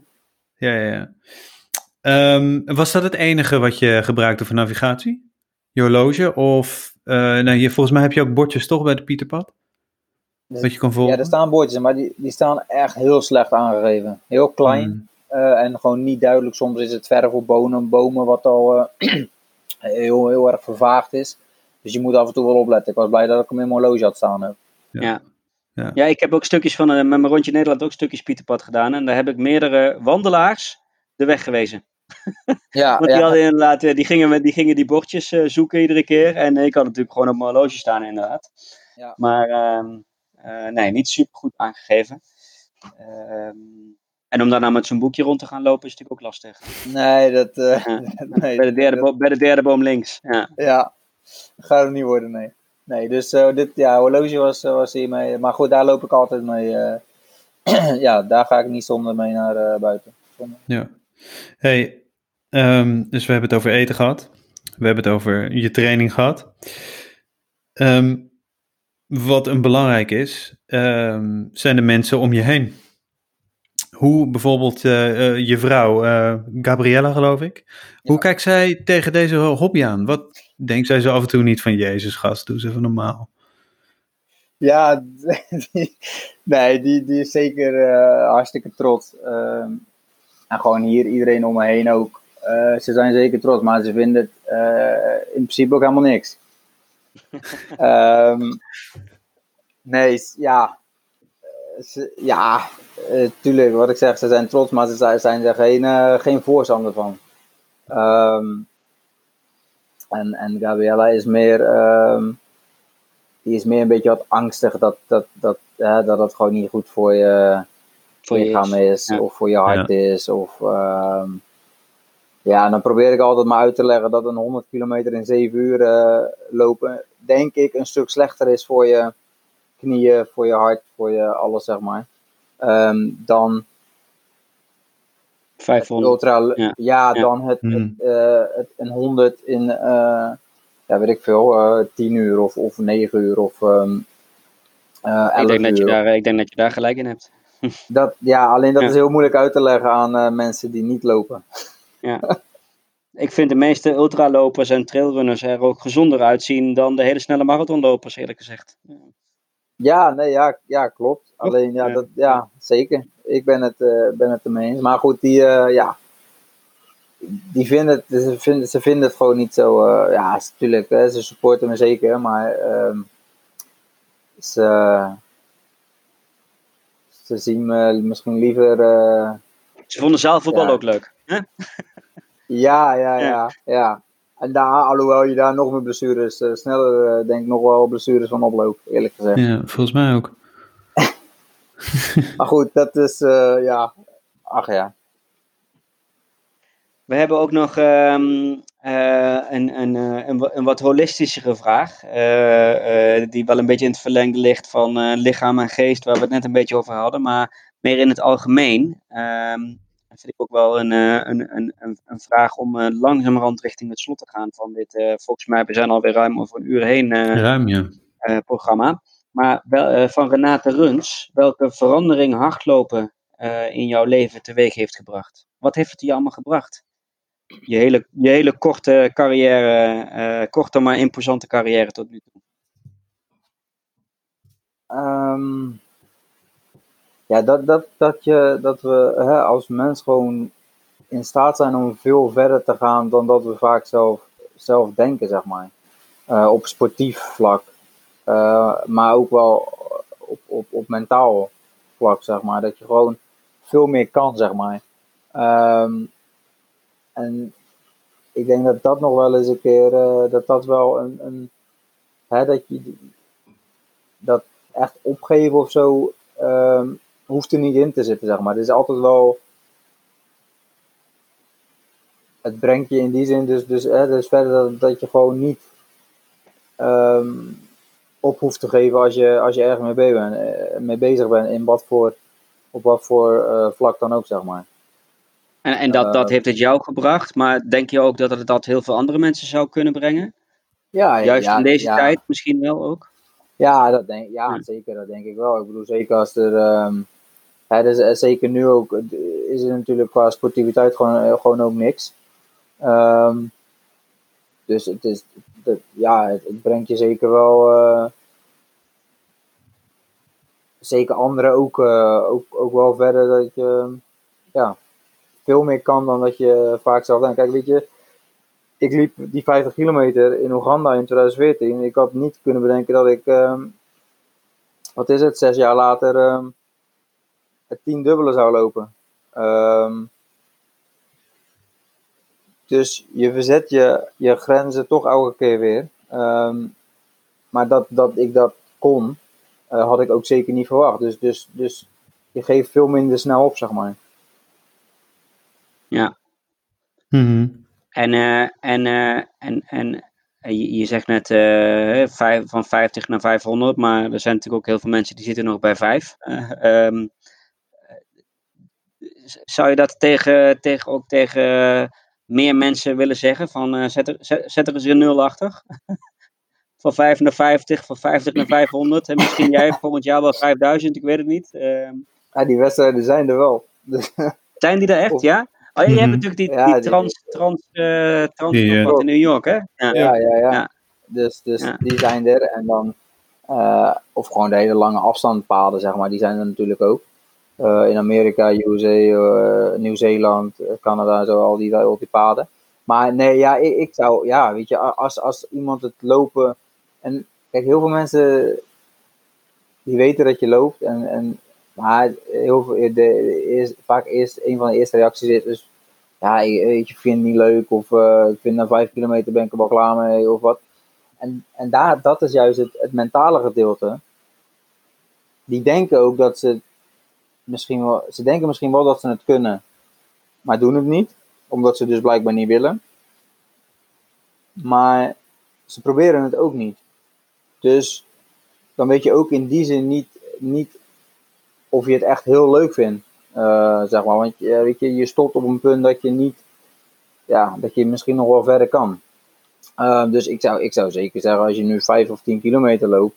A: Ja, ja, ja. Um, was dat het enige wat je gebruikte voor navigatie? Je horloge? Of, nou, je, volgens mij heb je ook bordjes toch bij de Pieterpad?
C: Dat je kan volgen? Ja, er staan bordjes, maar die, die staan echt heel slecht aangegeven. Heel klein mm. uh, en gewoon niet duidelijk. Soms is het verf op bomen, bomen wat al uh, heel, heel erg vervaagd is. Dus je moet af en toe wel opletten. Ik was blij dat ik hem in mijn horloge had staan. Heb.
B: Ja. ja. Ja. ik heb ook stukjes van, uh, met mijn rondje Nederland ook stukjes Pieterpad gedaan. En daar heb ik meerdere wandelaars de weg gewezen. Ja, Want die, ja. hadden inderdaad, die, gingen met, die gingen die bordjes zoeken iedere keer. En ik had natuurlijk gewoon op mijn horloge staan inderdaad. Ja. Maar ehm, eh, nee, niet super goed aangegeven. Ehm, en om daarna met zo'n boekje rond te gaan lopen is natuurlijk ook lastig.
C: Nee, dat... Uh,
B: nee, bij, de derde bij de derde boom links. Ja,
C: ja dat gaat het niet worden, nee. Nee, dus uh, dit, ja, horloge was, was hiermee. Maar goed, daar loop ik altijd mee. Uh, ja, daar ga ik niet zonder mee naar buiten. Zonder.
A: Ja. Hey, ehm, dus we hebben het over eten gehad. We hebben het over je training gehad. Ehm, wat een belangrijk is, ehm, zijn de mensen om je heen. Hoe bijvoorbeeld eh, eh, je vrouw, uh, Gabriella geloof ik, hoe kijkt zij tegen deze hobby aan? Wat denkt zij zo af en toe niet van Jezus gast, doe ze even normaal?
C: Ja, die, nee, die, die is zeker hartstikke trots. Ehm, en gewoon hier iedereen om me heen ook. ze zijn zeker trots, maar ze vinden het in principe ook helemaal niks. Um, nee, ja. Ze, ja, uh, tuurlijk, wat ik zeg, ze zijn trots, maar ze zijn er geen, uh, geen voorstander van. Um, en, en Gabriella is meer, um, die is meer een beetje wat angstig dat, dat, dat, uh, dat het gewoon niet goed voor je, voor je lichaam is, is ja. of voor je hart ja. is. Of, um, ja, en dan probeer ik altijd maar uit te leggen dat een 100 kilometer in 7 uur lopen, denk ik, een stuk slechter is voor je knieën, voor je hart, voor je alles, zeg maar. Um, dan
B: 500.
C: Ultra, ja. ja, dan het, mm. het, uh, het, een 100 in, uh, ja, weet ik veel, uh, 10 uur of, of 9 uur of um,
B: ik, denk dat je daar, ik denk dat je daar gelijk in hebt.
C: dat, ja, alleen dat ja. is heel moeilijk uit te leggen aan mensen die niet lopen.
B: Ja. Ik vind de meeste ultralopers en trailrunners er ook gezonder uitzien dan de hele snelle marathonlopers, eerlijk gezegd.
C: Ja, nee, ja, ja klopt. Alleen, ja, dat, ja zeker. Ik ben het, uh, ben het ermee eens. Maar goed, die, uh, ja, die vinden het, ze, vinden, ze vinden het gewoon niet zo. Uh, ja, natuurlijk, hè, ze supporten me zeker, maar um, ze, ze zien me misschien liever.
B: ze vonden zaalvoetbal ja. ook leuk. Hè?
C: ja, ja, ja, ja. En daar, alhoewel je daar nog meer blessures, uh, sneller uh, denk ik nog wel blessures van oploopt, eerlijk gezegd.
A: Ja, volgens mij ook.
C: maar goed, dat is, uh, ja, ach ja.
B: We hebben ook nog um, een, een, een, een, wat holistischere vraag, die wel een beetje in het verlengde ligt van lichaam en geest, waar we het net een beetje over hadden, maar meer in het algemeen. Um, vind ik ook wel een, een, een, een, vraag om uh, langzamerhand richting het slot te gaan van dit, uh, volgens mij, we zijn alweer ruim over een uur heen
A: ruim, ja.
B: programma. Maar wel, van Renate Runs, welke verandering hardlopen in jouw leven teweeg heeft gebracht? Wat heeft het je allemaal gebracht? Je hele, je hele korte carrière, korte maar imposante carrière tot nu toe.
C: Um, ja, dat, dat, dat, je, dat we hè, als mens gewoon in staat zijn om veel verder te gaan dan dat we vaak zelf, zelf denken, zeg maar. Uh, op sportief vlak. Uh, maar ook wel op, op, op mentaal vlak, zeg maar. Dat je gewoon veel meer kan, zeg maar. Um, en ik denk dat dat nog wel eens een keer, uh, dat dat wel een, een hè, dat je dat echt opgeven of zo, um, hoeft er niet in te zitten, zeg maar. Het is altijd wel. Het brengt je in die zin dus, dus, hè, dus verder dat, dat je gewoon niet um, op hoeft te geven als je, als je ergens mee, bezig bent, eh, mee bezig bent, in wat voor, op wat voor uh, vlak dan ook, zeg maar.
B: En, en dat, dat uh, heeft het jou gebracht, maar denk je ook dat het dat heel veel andere mensen zou kunnen brengen?
C: Ja,
B: Juist
C: ja,
B: in deze
C: ja.
B: tijd misschien wel ook?
C: Ja, dat denk, ja, ja, zeker, dat denk ik wel. Ik bedoel, zeker als er. Um, ja, dus, zeker nu ook is er natuurlijk qua sportiviteit gewoon, gewoon ook niks. Um, dus het is, dat, ja, het, brengt je zeker wel, uh, zeker anderen ook, ook, ook wel verder dat je, ja, veel meer kan dan dat je vaak zelf denkt. Kijk, weet je, ik liep die 50 kilometer in Oeganda in 2014. Ik had niet kunnen bedenken dat ik, um, wat is het, zes jaar later, um, het tien dubbele zou lopen. Um, dus je verzet je, je grenzen toch elke keer weer. Um, maar dat, dat ik dat kon, uh, had ik ook zeker niet verwacht. Dus, dus, dus je geeft veel minder snel op, zeg maar.
B: Ja.
A: Mm -hmm.
B: En, uh, en, uh, en, en je, je zegt net uh, vijf, van 50 naar 500, maar er zijn natuurlijk ook heel veel mensen die zitten nog bij 5. Um, zou je dat tegen, tegen, ook tegen meer mensen willen zeggen? Van uh, zet, er, zet, er eens een nul achter. van 5 naar 50, van 50 naar 500. En misschien jij volgend jaar wel 5000, ik weet het niet. Uh,
C: ja, die wedstrijden zijn er wel.
B: Zijn die er echt, ja? Oh, je hebt mhm. natuurlijk die, die trans, trans, uh, trans in New York, hè?
C: Ja, ja, ja. ja. Dus, dus die zijn er. En dan, uh, of gewoon de hele lange afstandpaden, zeg maar, die zijn er natuurlijk ook. Uh, in Amerika, USA, Nieuw-Zeeland, Canada, zo, al die, al die paden. Maar nee, ja, ik, ik, zou, ja, weet je, als, als iemand het lopen. En kijk, heel veel mensen die weten dat je loopt. En, en maar heel veel, de, eerst, vaak eerst een van de eerste reacties is dus, ja, ik, ik vind het niet leuk of uh, ik vind na vijf kilometer ben ik er wel klaar mee of wat. En, en daar, dat is juist het mentale gedeelte. Die denken ook dat ze misschien wel, ze denken misschien wel dat ze het kunnen, maar doen het niet, omdat ze dus blijkbaar niet willen. Maar ze proberen het ook niet. Dus dan weet je ook in die zin niet, niet of je het echt heel leuk vindt. Uh, zeg maar. Want je, je stopt op een punt dat je niet, ja, dat je misschien nog wel verder kan. Uh, dus ik zou, ik zou zeker zeggen, als je nu 5 of 10 kilometer loopt,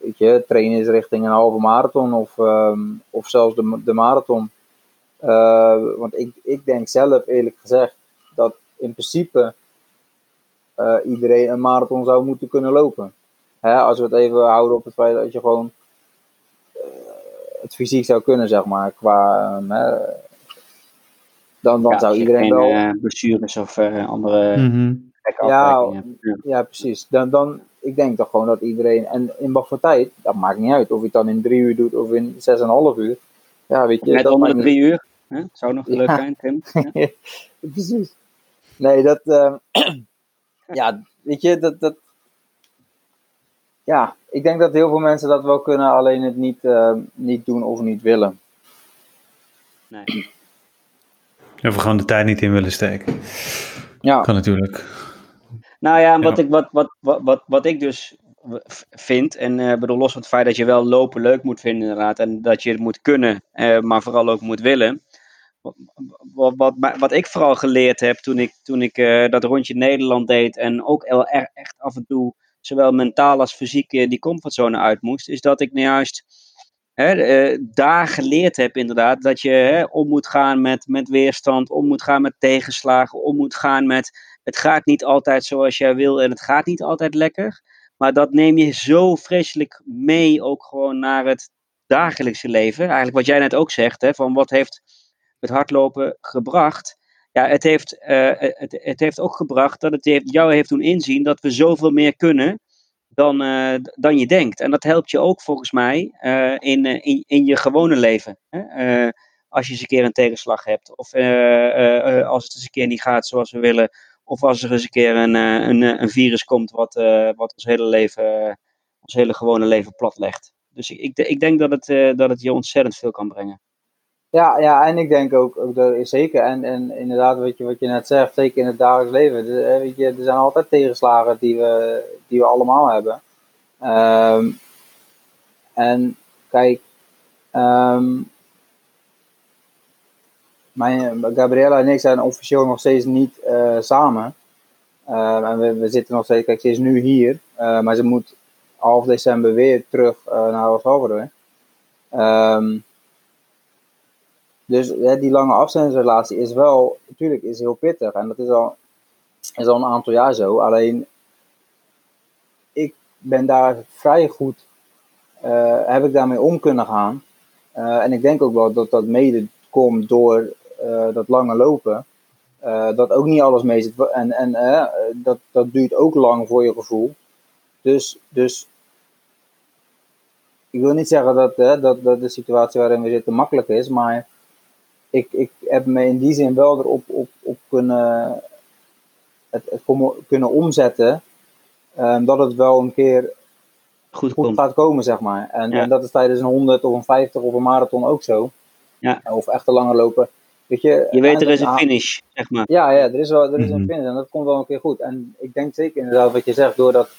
C: weet je, trainen is richting een halve marathon of, um, of zelfs de, de marathon. Uh, want ik, ik denk zelf eerlijk gezegd dat in principe uh, iedereen een marathon zou moeten kunnen lopen. Hè, als we het even houden op het feit dat je gewoon het fysiek zou kunnen, zeg maar. Qua, um, dan dan zou iedereen wel. Uh,
B: blessures of uh, andere.
C: Mm ja, ja, precies. Dan, dan, ik denk toch gewoon dat iedereen. En in wat voor tijd, dat maakt niet uit. Of je het dan in drie uur doet of in zes en een half uur. Ja, weet je.
B: Net onder de drie uur. Hè? Zou nog leuk zijn, Tim. Ja.
C: precies. Nee, dat. Uh, ja, weet je, dat, dat, ja, ik denk dat heel veel mensen dat wel kunnen, alleen het niet, uh, niet doen of niet willen.
A: Nee. Of gewoon de tijd niet in willen steken. Ja. Kan natuurlijk.
B: Nou ja, wat, Ik, wat, wat, wat, wat, ik dus vind, en uh, bedoel, los van het feit dat je wel lopen leuk moet vinden inderdaad, en dat je het moet kunnen, uh, maar vooral ook moet willen. Wat, wat, wat, ik vooral geleerd heb toen ik, toen ik uh, dat rondje Nederland deed en ook echt af en toe zowel mentaal als fysiek eh, die comfortzone uit moest, is dat ik nou juist hè, daar geleerd heb inderdaad dat je hè, om moet gaan met, met weerstand, om moet gaan met tegenslagen, om moet gaan met het gaat niet altijd zoals jij wil en het gaat niet altijd lekker. Maar dat neem je zo vreselijk mee ook gewoon naar het dagelijkse leven. Eigenlijk wat jij net ook zegt, hè, van wat heeft het hardlopen gebracht ja, het heeft, uh, het, het heeft ook gebracht dat het jou heeft doen inzien dat we zoveel meer kunnen dan, uh, dan je denkt. En dat helpt je ook volgens mij in, in, in je gewone leven. Hè? als je eens een keer een tegenslag hebt, of als het eens een keer niet gaat zoals we willen, of als er eens een keer een, een, een virus komt wat, wat ons hele leven, ons hele gewone leven platlegt. Dus ik, ik, denk dat het, dat het je ontzettend veel kan brengen.
C: Ja, ja, en ik denk ook, ook dat zeker. En, en inderdaad, wat je, wat je net zegt, zeker in het dagelijks leven. Weet je, er zijn altijd tegenslagen die we, die we allemaal hebben. Um, en kijk, um, mijn, Gabriella en ik zijn officieel nog steeds niet uh, samen. Uh, en we, we, zitten nog steeds, kijk, ze is nu hier, uh, maar ze moet half december weer terug naar El Salvador. Um, dus hè, die lange afstandsrelatie is wel, natuurlijk is heel pittig. En dat is al, een aantal jaar zo. Alleen, ik ben daar vrij goed, uh, heb ik daarmee om kunnen gaan. En ik denk ook wel dat dat mede komt door dat lange lopen. dat ook niet alles mee zit. En, en dat, dat duurt ook lang voor je gevoel. Dus, dus ik wil niet zeggen dat, dat, dat de situatie waarin we zitten makkelijk is, maar ik, ik heb me in die zin wel erop op, op kunnen, het, het kunnen omzetten. Um, dat het wel een keer goed, goed gaat komen, zeg maar. En, en, dat is tijdens een 100 of een 50 of een marathon ook zo. Ja. Of echt een lange lopen. Weet je,
B: je weet, er is een finish, zeg maar.
C: Ja, ja er is, wel, er is een mhm. finish en dat komt wel een keer goed. En ik denk zeker inderdaad wat je zegt, door dat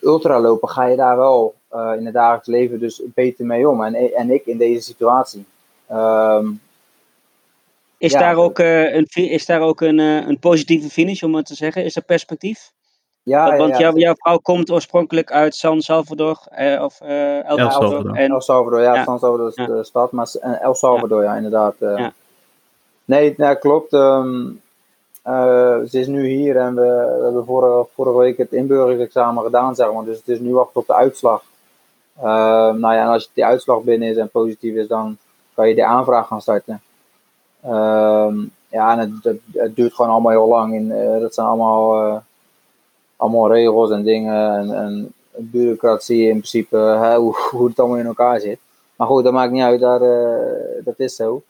C: ultralopen ga je daar wel uh, in het dagelijks leven dus beter mee om. En, en ik in deze situatie. Um,
B: Is,
C: Ja,
B: daar ook, eh, een, is daar ook een, eh, een positieve finish, om het te zeggen? Is er perspectief?
C: Ja,
B: Want-
C: ja,
B: Want
C: ja,
B: jouw, jouw vrouw komt oorspronkelijk uit San Salvador, eh, of eh, El
A: El
B: Salvador.
A: Salvador.
B: En,
C: El Salvador, ja,
B: Ja.
C: San Salvador is
B: Ja.
C: de stad, maar en El Salvador, ja, inderdaad. eh.
B: Ja.
C: Nee, nee, klopt. ehm, eh, ze is nu hier en we, we hebben vorige, vorige week het inburgeringsexamen gedaan, zeg maar. Dus het is nu wachten op de uitslag. Ehm, nou ja, en als die uitslag binnen is en positief is, dan kan je de aanvraag gaan starten. Ehm, ja, en het, het, het duurt gewoon allemaal heel lang. En, eh, dat zijn allemaal, eh, allemaal regels en dingen en, en bureaucratie in principe, hè, hoe, hoe het allemaal in elkaar zit. Maar goed, dat maakt niet uit, daar, eh, dat is zo.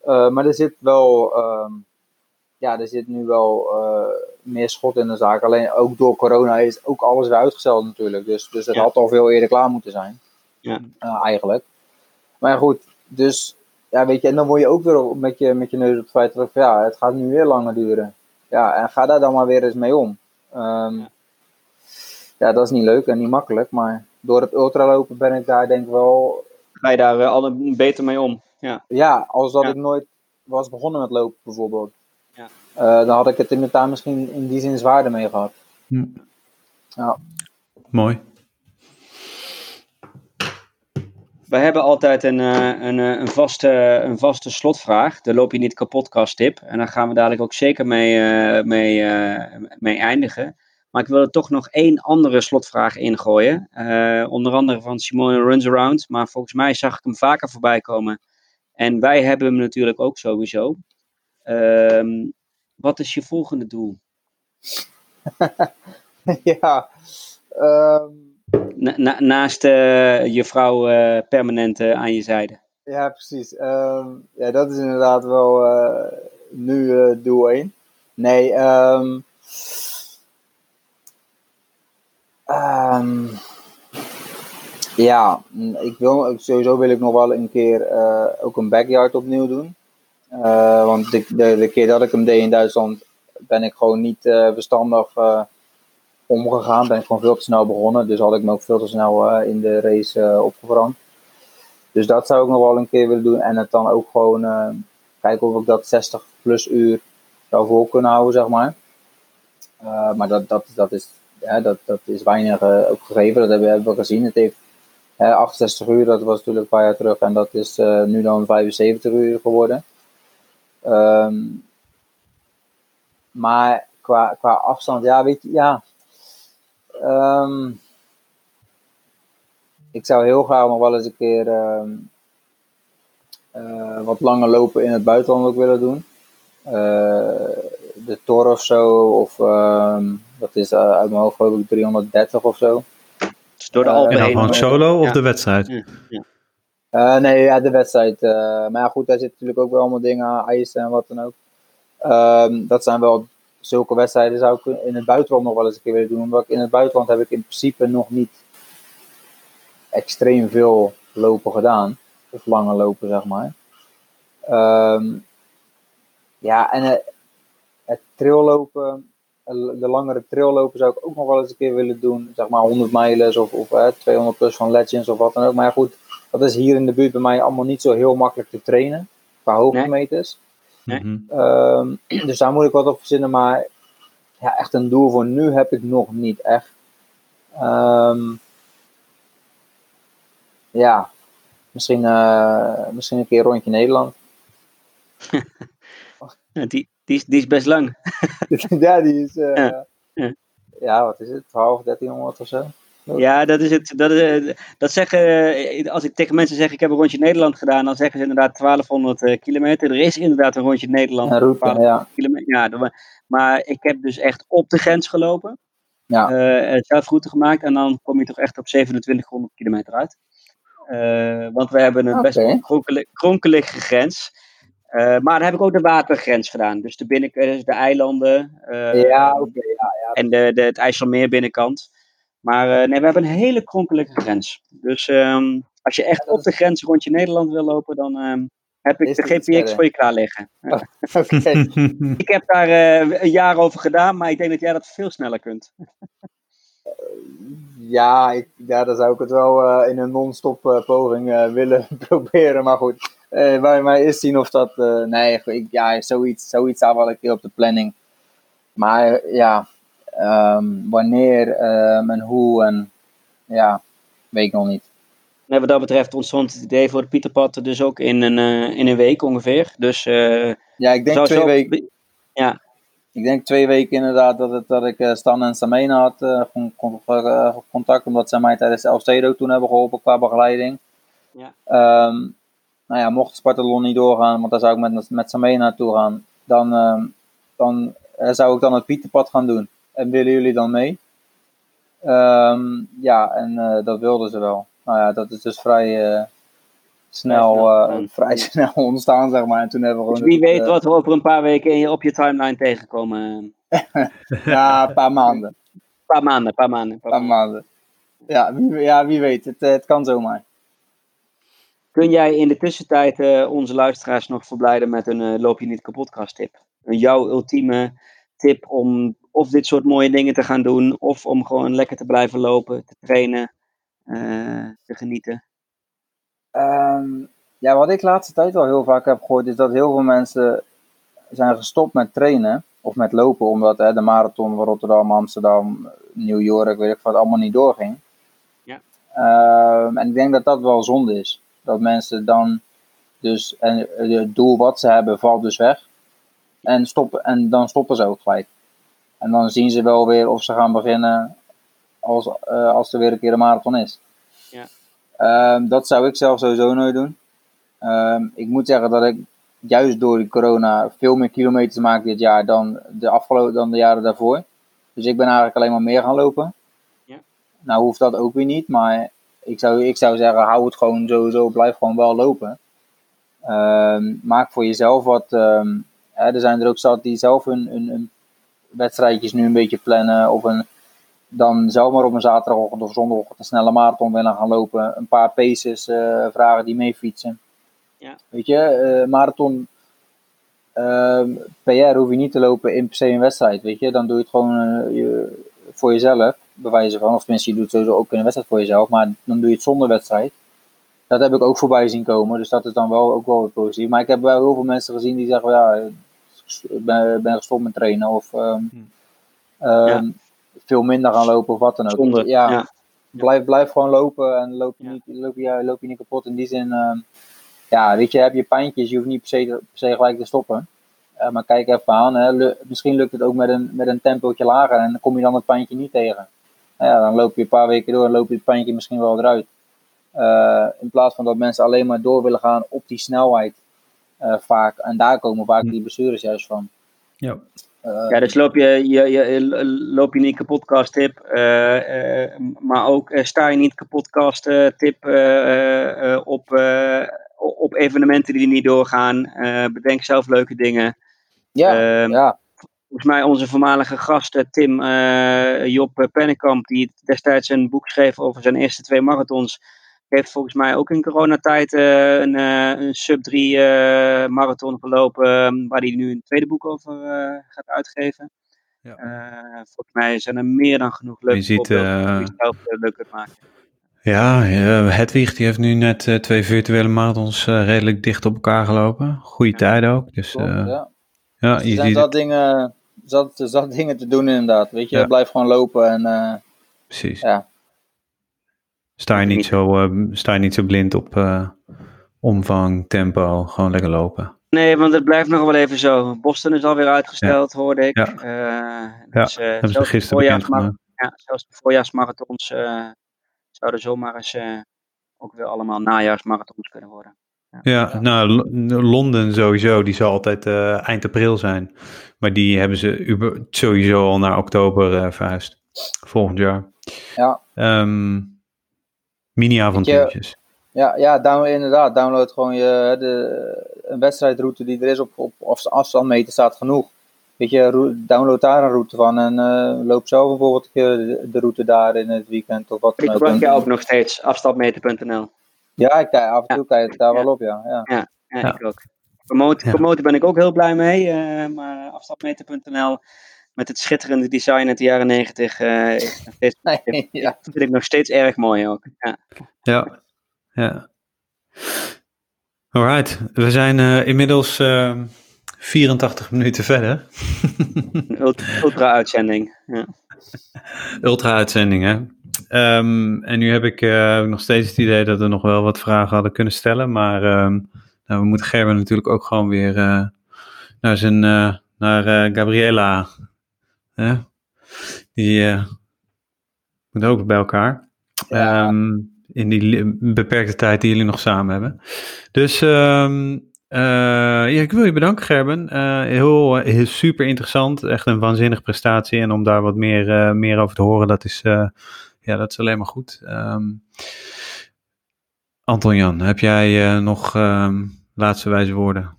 C: Eh, maar er zit wel, ehm, ja, er zit nu wel eh, meer schot in de zaak. Alleen ook door corona is ook alles weer uitgesteld natuurlijk. Dus, dus het
B: Ja.
C: had al veel eerder klaar moeten zijn.
B: Ja.
C: Eigenlijk. Maar goed, dus ja, weet je, en dan word je ook weer met je, met je neus op het feit dat ja, het gaat nu weer langer duren. Ja, en ga daar dan maar weer eens mee om. Ehm,
B: Ja.
C: ja, dat is niet leuk en niet makkelijk, maar door het ultralopen ben ik daar denk ik wel
B: ga je daar alle beter mee om? Ja,
C: ja, als dat
B: Ja.
C: ik nooit was begonnen met lopen bijvoorbeeld.
B: Ja.
C: Eh, dan had ik het in daar misschien in die zin zwaarder mee gehad.
A: Hm.
C: Ja.
A: Mooi.
B: We hebben altijd een, eh, een, eh, een, vaste, een vaste slotvraag, de loop je niet kapotkast tip. En daar gaan we dadelijk ook zeker mee, eh, mee, mee eindigen. Maar ik wil er toch nog één andere slotvraag ingooien. Onder andere van Simone Runaround. Maar volgens mij zag ik hem vaker voorbij komen. En wij hebben hem natuurlijk ook sowieso. Ehm, wat is je volgende doel?
C: ja. Ehm,
B: Na- na- naast eh, je vrouw eh, permanent eh, aan je zijde.
C: ja, precies. Ehm, ja, dat is inderdaad wel nu doel 1. Nee, ehm, ehm, ja, mm, ik wil, sowieso wil ik nog wel een keer ook een backyard opnieuw doen. Want de, de, keer dat ik hem deed in Duitsland ben ik gewoon niet eh, verstandig omgegaan. Ben ik gewoon veel te snel begonnen. Dus had ik me ook veel te snel eh, in de race eh opgebrand. Dus dat zou ik nog wel een keer willen doen. En het dan ook gewoon eh, kijken of ik dat 60 plus uur zou vol kunnen houden, zeg maar. Maar dat, dat, dat, is, dat, dat is weinig ook gegeven. Dat hebben, hebben we gezien. Het heeft hè, 68 uur, dat was natuurlijk een paar jaar terug. En dat is nu dan 75 uur geworden. Ehm, maar qua, qua afstand, ja, weet je, ja. Ehm, ik zou heel graag nog wel eens een keer ehm, eh, wat langer lopen in het buitenland ook willen doen. Eh, de Tor of zo, of ehm, dat is eh, uit mijn hoofd geloof ik 330 of zo.
B: Dus door de Alpen
A: En dan
B: heen.
A: gewoon solo of
B: Ja.
A: de wedstrijd?
B: Ja, ja.
C: Eh, nee, ja, de wedstrijd. eh, maar ja, goed, daar zitten natuurlijk ook wel allemaal dingen aan, eisen en wat dan ook. Ehm, dat zijn wel zulke wedstrijden zou ik in het buitenland nog wel eens een keer willen doen. Omdat ik in het buitenland heb ik in principe nog niet extreem veel lopen gedaan. Of lange lopen, zeg maar. Ehm, ja, en het, het traillopen, de langere traillopen zou ik ook nog wel eens een keer willen doen. Zeg maar 100 mijlen of, of eh, 200 plus van Legends of wat dan ook. Maar ja, goed, dat is hier in de buurt bij mij allemaal niet zo heel makkelijk te trainen. Qua hoogtemeters.
B: Nee.
A: Mhm.
C: Ehm, dus daar moet ik wat op verzinnen. Maar ja, echt een doel voor nu heb ik nog niet echt. Ehm, ja, misschien, eh, misschien een keer een rondje Nederland.
B: Ja, die, die, is, die is best lang.
C: ja, die is. eh,
B: Ja, ja.
C: ja, wat is het? 12, 1300 of zo?
B: Ja, dat is het. Dat, is, eh, dat zeggen, eh, als ik tegen mensen zeg ik heb een rondje Nederland gedaan, dan zeggen ze inderdaad 1200 eh, kilometer. Er is inderdaad een rondje Nederland.
C: Route,
B: 1200
C: ja.
B: kilometer. Ja, maar ik heb dus echt op de grens gelopen.
C: Ja.
B: eh, zelf route gemaakt en dan kom je toch echt op 2700 kilometer uit. Want we hebben een best kronkelig, kronkelige grens. Maar dan heb ik ook de watergrens gedaan. Dus de, binnen, de eilanden.
C: ja, oké. ja, ja.
B: en de, de, het IJsselmeer binnenkant. Maar eh, nee, we hebben een hele kronkelige grens. Dus ehm, als je echt op de grens rondje Nederland wil lopen, dan ehm, heb ik de GPX voor je klaar liggen.
C: Oké.
B: Ik heb daar eh, een jaar over gedaan, maar ik denk dat jij dat veel sneller kunt.
C: Ja, ik, ja, dan zou ik het wel eh, in een non-stop eh, poging eh, willen proberen. Maar goed, bij mij is zien of dat. Nee, ik, ja, zoiets, zoiets staat wel een keer op de planning. Maar ja, um, wanneer um, en hoe en ja, weet ik nog niet.
B: Nee, wat dat betreft ontstond het idee voor het Pieterpad dus ook in een, uh, in een week ongeveer. Dus,
C: ja, ik denk twee zo... weken. Ja. Ik denk twee weken inderdaad dat, het, dat ik Stan en Samena had contact, omdat zij mij tijdens Elfstede toen hebben geholpen qua begeleiding. Ja. Um, nou ja, mocht Spartalon niet doorgaan, want daar zou ik met, met Samena naartoe gaan, dan, uh, dan zou ik dan het Pieterpad gaan doen. En willen jullie dan mee? Um, ja, en uh, dat wilden ze wel. Nou ja, dat is dus vrij uh, snel, uh, vrij snel ontstaan, zeg maar. En toen hebben we
B: dus wie weet wat we over een paar weken op je timeline tegenkomen.
C: ja, een paar maanden. Een
B: paar maanden, een paar maanden.
C: Een paar maanden. Ja, wie, ja, wie weet. Het, het kan zomaar.
B: Kun jij in de tussentijd onze luisteraars nog verblijden met een loop je niet kapot tip? Jouw ultieme tip om of dit soort mooie dingen te gaan doen, of om gewoon lekker te blijven lopen, te trainen, uh, te genieten?
C: Um, ja, wat ik de laatste tijd wel heel vaak heb gehoord, is dat heel veel mensen zijn gestopt met trainen of met lopen, omdat hè, de marathon van Rotterdam, Amsterdam, New York, weet ik wat, allemaal niet doorging. Ja. Um, en ik denk dat dat wel zonde is. Dat mensen dan dus, en het doel wat ze hebben valt dus weg. En, stoppen, en dan stoppen ze ook gelijk. En dan zien ze wel weer of ze gaan beginnen als, uh, als er weer een keer een marathon is. Ja. Um, dat zou ik zelf sowieso nooit doen. Um, ik moet zeggen dat ik juist door de corona veel meer kilometers maak dit jaar dan de, afgelopen, dan de jaren daarvoor. Dus ik ben eigenlijk alleen maar meer gaan lopen. Ja. Nou hoeft dat ook weer niet, maar ik zou, ik zou zeggen, hou het gewoon sowieso, blijf gewoon wel lopen. Um, maak voor jezelf wat. Um, hè, er zijn er ook zat die zelf hun, hun, wedstrijdjes nu een beetje plannen. Of een, dan zelf maar op een zaterdagochtend of zondagochtend een snelle marathon willen gaan lopen. Een paar paces uh, vragen die mee fietsen. Ja. Weet je, uh, marathon uh, ehm, PR hoef je niet te lopen in per se een wedstrijd. Weet je, dan doe je het gewoon uh, je, voor jezelf bewijzen van. Of tenminste, je doet het sowieso ook in een wedstrijd voor jezelf, maar dan doe je het zonder wedstrijd. Dat heb ik ook voorbij zien komen, dus dat is dan wel ook wel positief. Maar ik heb wel heel veel mensen gezien die zeggen, ja, ben, ben gestopt met trainen of um, ja. veel minder gaan lopen of wat dan ook. Zonder, ja, ja. Blijf, blijf gewoon lopen en loop je, niet, loop, je, loop je niet kapot. In die zin, uh, ja, weet je, heb je pijntjes, je hoeft niet per se, per se gelijk te stoppen. Uh, maar kijk even aan, hè. misschien lukt het ook met een, met een tempootje lager en dan kom je dan het pijntje niet tegen ja, dan loop je een paar weken door en loop je het pijntje misschien wel eruit. Uh, in plaats van dat mensen alleen maar door willen gaan op die snelheid vaak. En daar komen vaak die blessures juist van.
B: Ja. Uh, ja, dus loop je, je, je, loop je niet kapotkast tip, maar ook sta je niet kapotkast tip op, op evenementen die niet doorgaan. bedenk zelf leuke dingen. Ja, ehm, ja volgens mij onze voormalige gast eh, Tim uh, Job Pennekamp, die destijds een boek schreef over zijn eerste twee marathons, heeft volgens mij ook in coronatijd uh, een, een sub-3 marathon gelopen, waar hij nu een tweede boek over gaat uitgeven. Ja. volgens mij zijn er meer dan genoeg leuke
A: je ziet, die zelf leuk kunt maken. Ja, Hedwig die heeft nu net twee virtuele marathons redelijk dicht op elkaar gelopen. Goede tijd ook. Dus, ja.
C: ja, je zijn dat dingen zat, zat dingen te doen inderdaad. Weet je, blijf gewoon lopen en... Uh,
A: Precies. Ja. Sta je niet zo, uh, sta je niet zo blind op uh, omvang, tempo, gewoon lekker lopen.
B: Nee, want het blijft nog wel even zo. Boston is alweer uitgesteld, ja. hoorde ik. Ja,
A: dus, ja hebben ze gisteren bekend
B: Ja, zelfs de voorjaarsmarathons zouden zomaar eens ook weer allemaal najaarsmarathons kunnen worden.
A: Ja, nou, Londen sowieso, die zal altijd uh, eind april zijn. Maar die hebben ze sowieso al naar oktober uh, verhuisd. Volgend jaar. Ja. Um, Mini-avontuurtjes.
C: Ja, ja download, inderdaad. Download gewoon je, de, een wedstrijdroute die er is op, op, of afstandmeter staat genoeg. Weet je, download daar een route van en uh, loop zelf bijvoorbeeld de, de route daar in het weekend of wat
B: dan ook. Ik gebruik je ook nog steeds, afstandmeter.nl.
C: Ja, ik kijk, af en toe kijk ik daar wel op, ja.
B: Ja, ja, ik ook. Promoten, ben ik ook heel blij mee, uh, maar afstapmeter.nl met het schitterende design uit de jaren negentig uh, ja. vind ik nog steeds erg mooi ook. Ja,
A: ja. ja. Alright, we zijn uh, inmiddels uh, ehm, 84 minuten verder.
B: Ultra-uitzending. Ja.
A: Ultra-uitzending, hè. Um, en nu heb ik uh, nog steeds het idee dat we nog wel wat vragen hadden kunnen stellen. Maar um, nou, we moeten Gerben natuurlijk ook gewoon weer uh, naar zijn, uh, naar Gabriela. Hè? Die moet ook bij elkaar. Ja. Um, in die beperkte tijd die jullie nog samen hebben. Dus um, uh, ja, ik wil je bedanken, Gerben. Uh, heel, heel, super interessant. Echt een waanzinnige prestatie. En om daar wat meer, meer over te horen, dat is, ja, dat is alleen maar goed. Um, Anton Jan, heb jij nog laatste wijze woorden?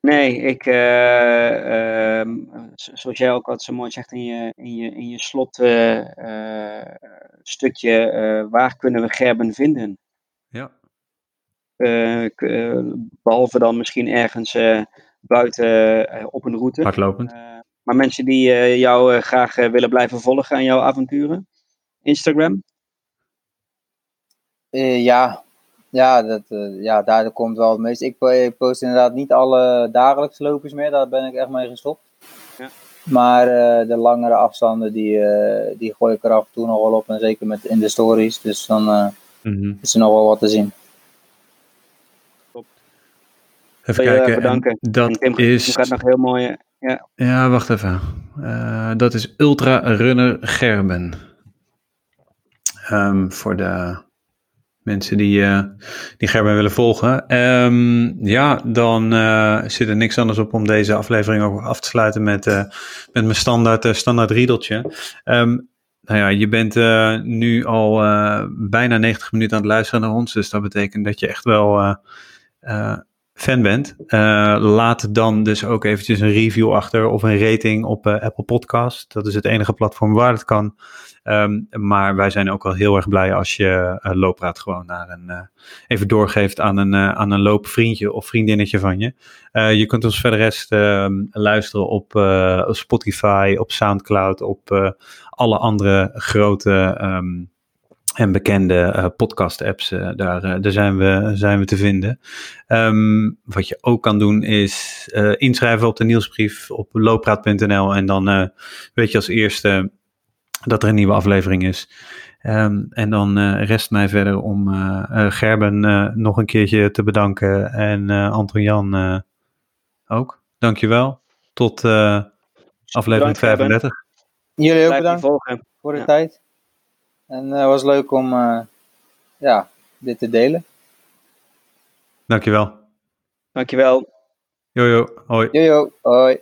B: Nee, ik, uh, uh, zoals jij ook wat zo mooi zegt in je, in je, in je slot uh, stukje, waar kunnen we Gerben vinden?
A: Ja.
B: behalve dan misschien ergens buiten op een route.
A: Hardlopend.
B: maar mensen die jou graag willen blijven volgen aan jouw avonturen? Instagram?
C: ja, ja, dat, uh, ja, daar komt wel het meest. Ik, post inderdaad niet alle dagelijkse lopers meer, daar ben ik echt mee gestopt. Ja. Maar uh, de langere afstanden, die, uh, die gooi ik er af en toe nog wel op. En zeker met in de stories. Dus dan mm -hmm. is er nog wel wat te zien.
B: Top.
A: Even kijken.
B: bedanken.
A: Dat
B: Tim,
A: is.
B: gaat nog heel mooi. Ja.
A: ja, wacht even. dat is Ultra Runner Gerben. Um, voor de mensen die, uh, die Gerben willen volgen. Um, ja, dan uh, zit er niks anders op om deze aflevering ook af te sluiten met, uh, met mijn standaard, standaard riedeltje. Um, nou ja, je bent nu al bijna 90 minuten aan het luisteren naar ons. Dus dat betekent dat je echt wel fan bent. laat dan dus ook eventjes een review achter of een rating op Apple Podcast. Dat is het enige platform waar het kan. Um, maar wij zijn ook wel heel erg blij als je uh, loopraad gewoon naar een, uh, even doorgeeft aan een, uh, aan een loopvriendje of vriendinnetje van je. je kunt ons verder rest ehm, luisteren op Spotify, op Soundcloud, op alle andere grote um, en bekende podcast-apps. daar daar zijn, we, zijn we te vinden. wat je ook kan doen is inschrijven op de nieuwsbrief op loopraad.nl en dan weet je als eerste dat er een nieuwe aflevering is. Um, en dan uh, rest mij verder om uh, uh, Gerben nog een keertje te bedanken en Anton Jan ook. Dankjewel. Tot aflevering Bedankt, 35.
C: Jullie ook bedankt voor de ja. tijd. En het was leuk om ja, dit te delen.
A: Dankjewel.
B: Dankjewel.
A: Jojo, hoi.
C: Jojo, hoi.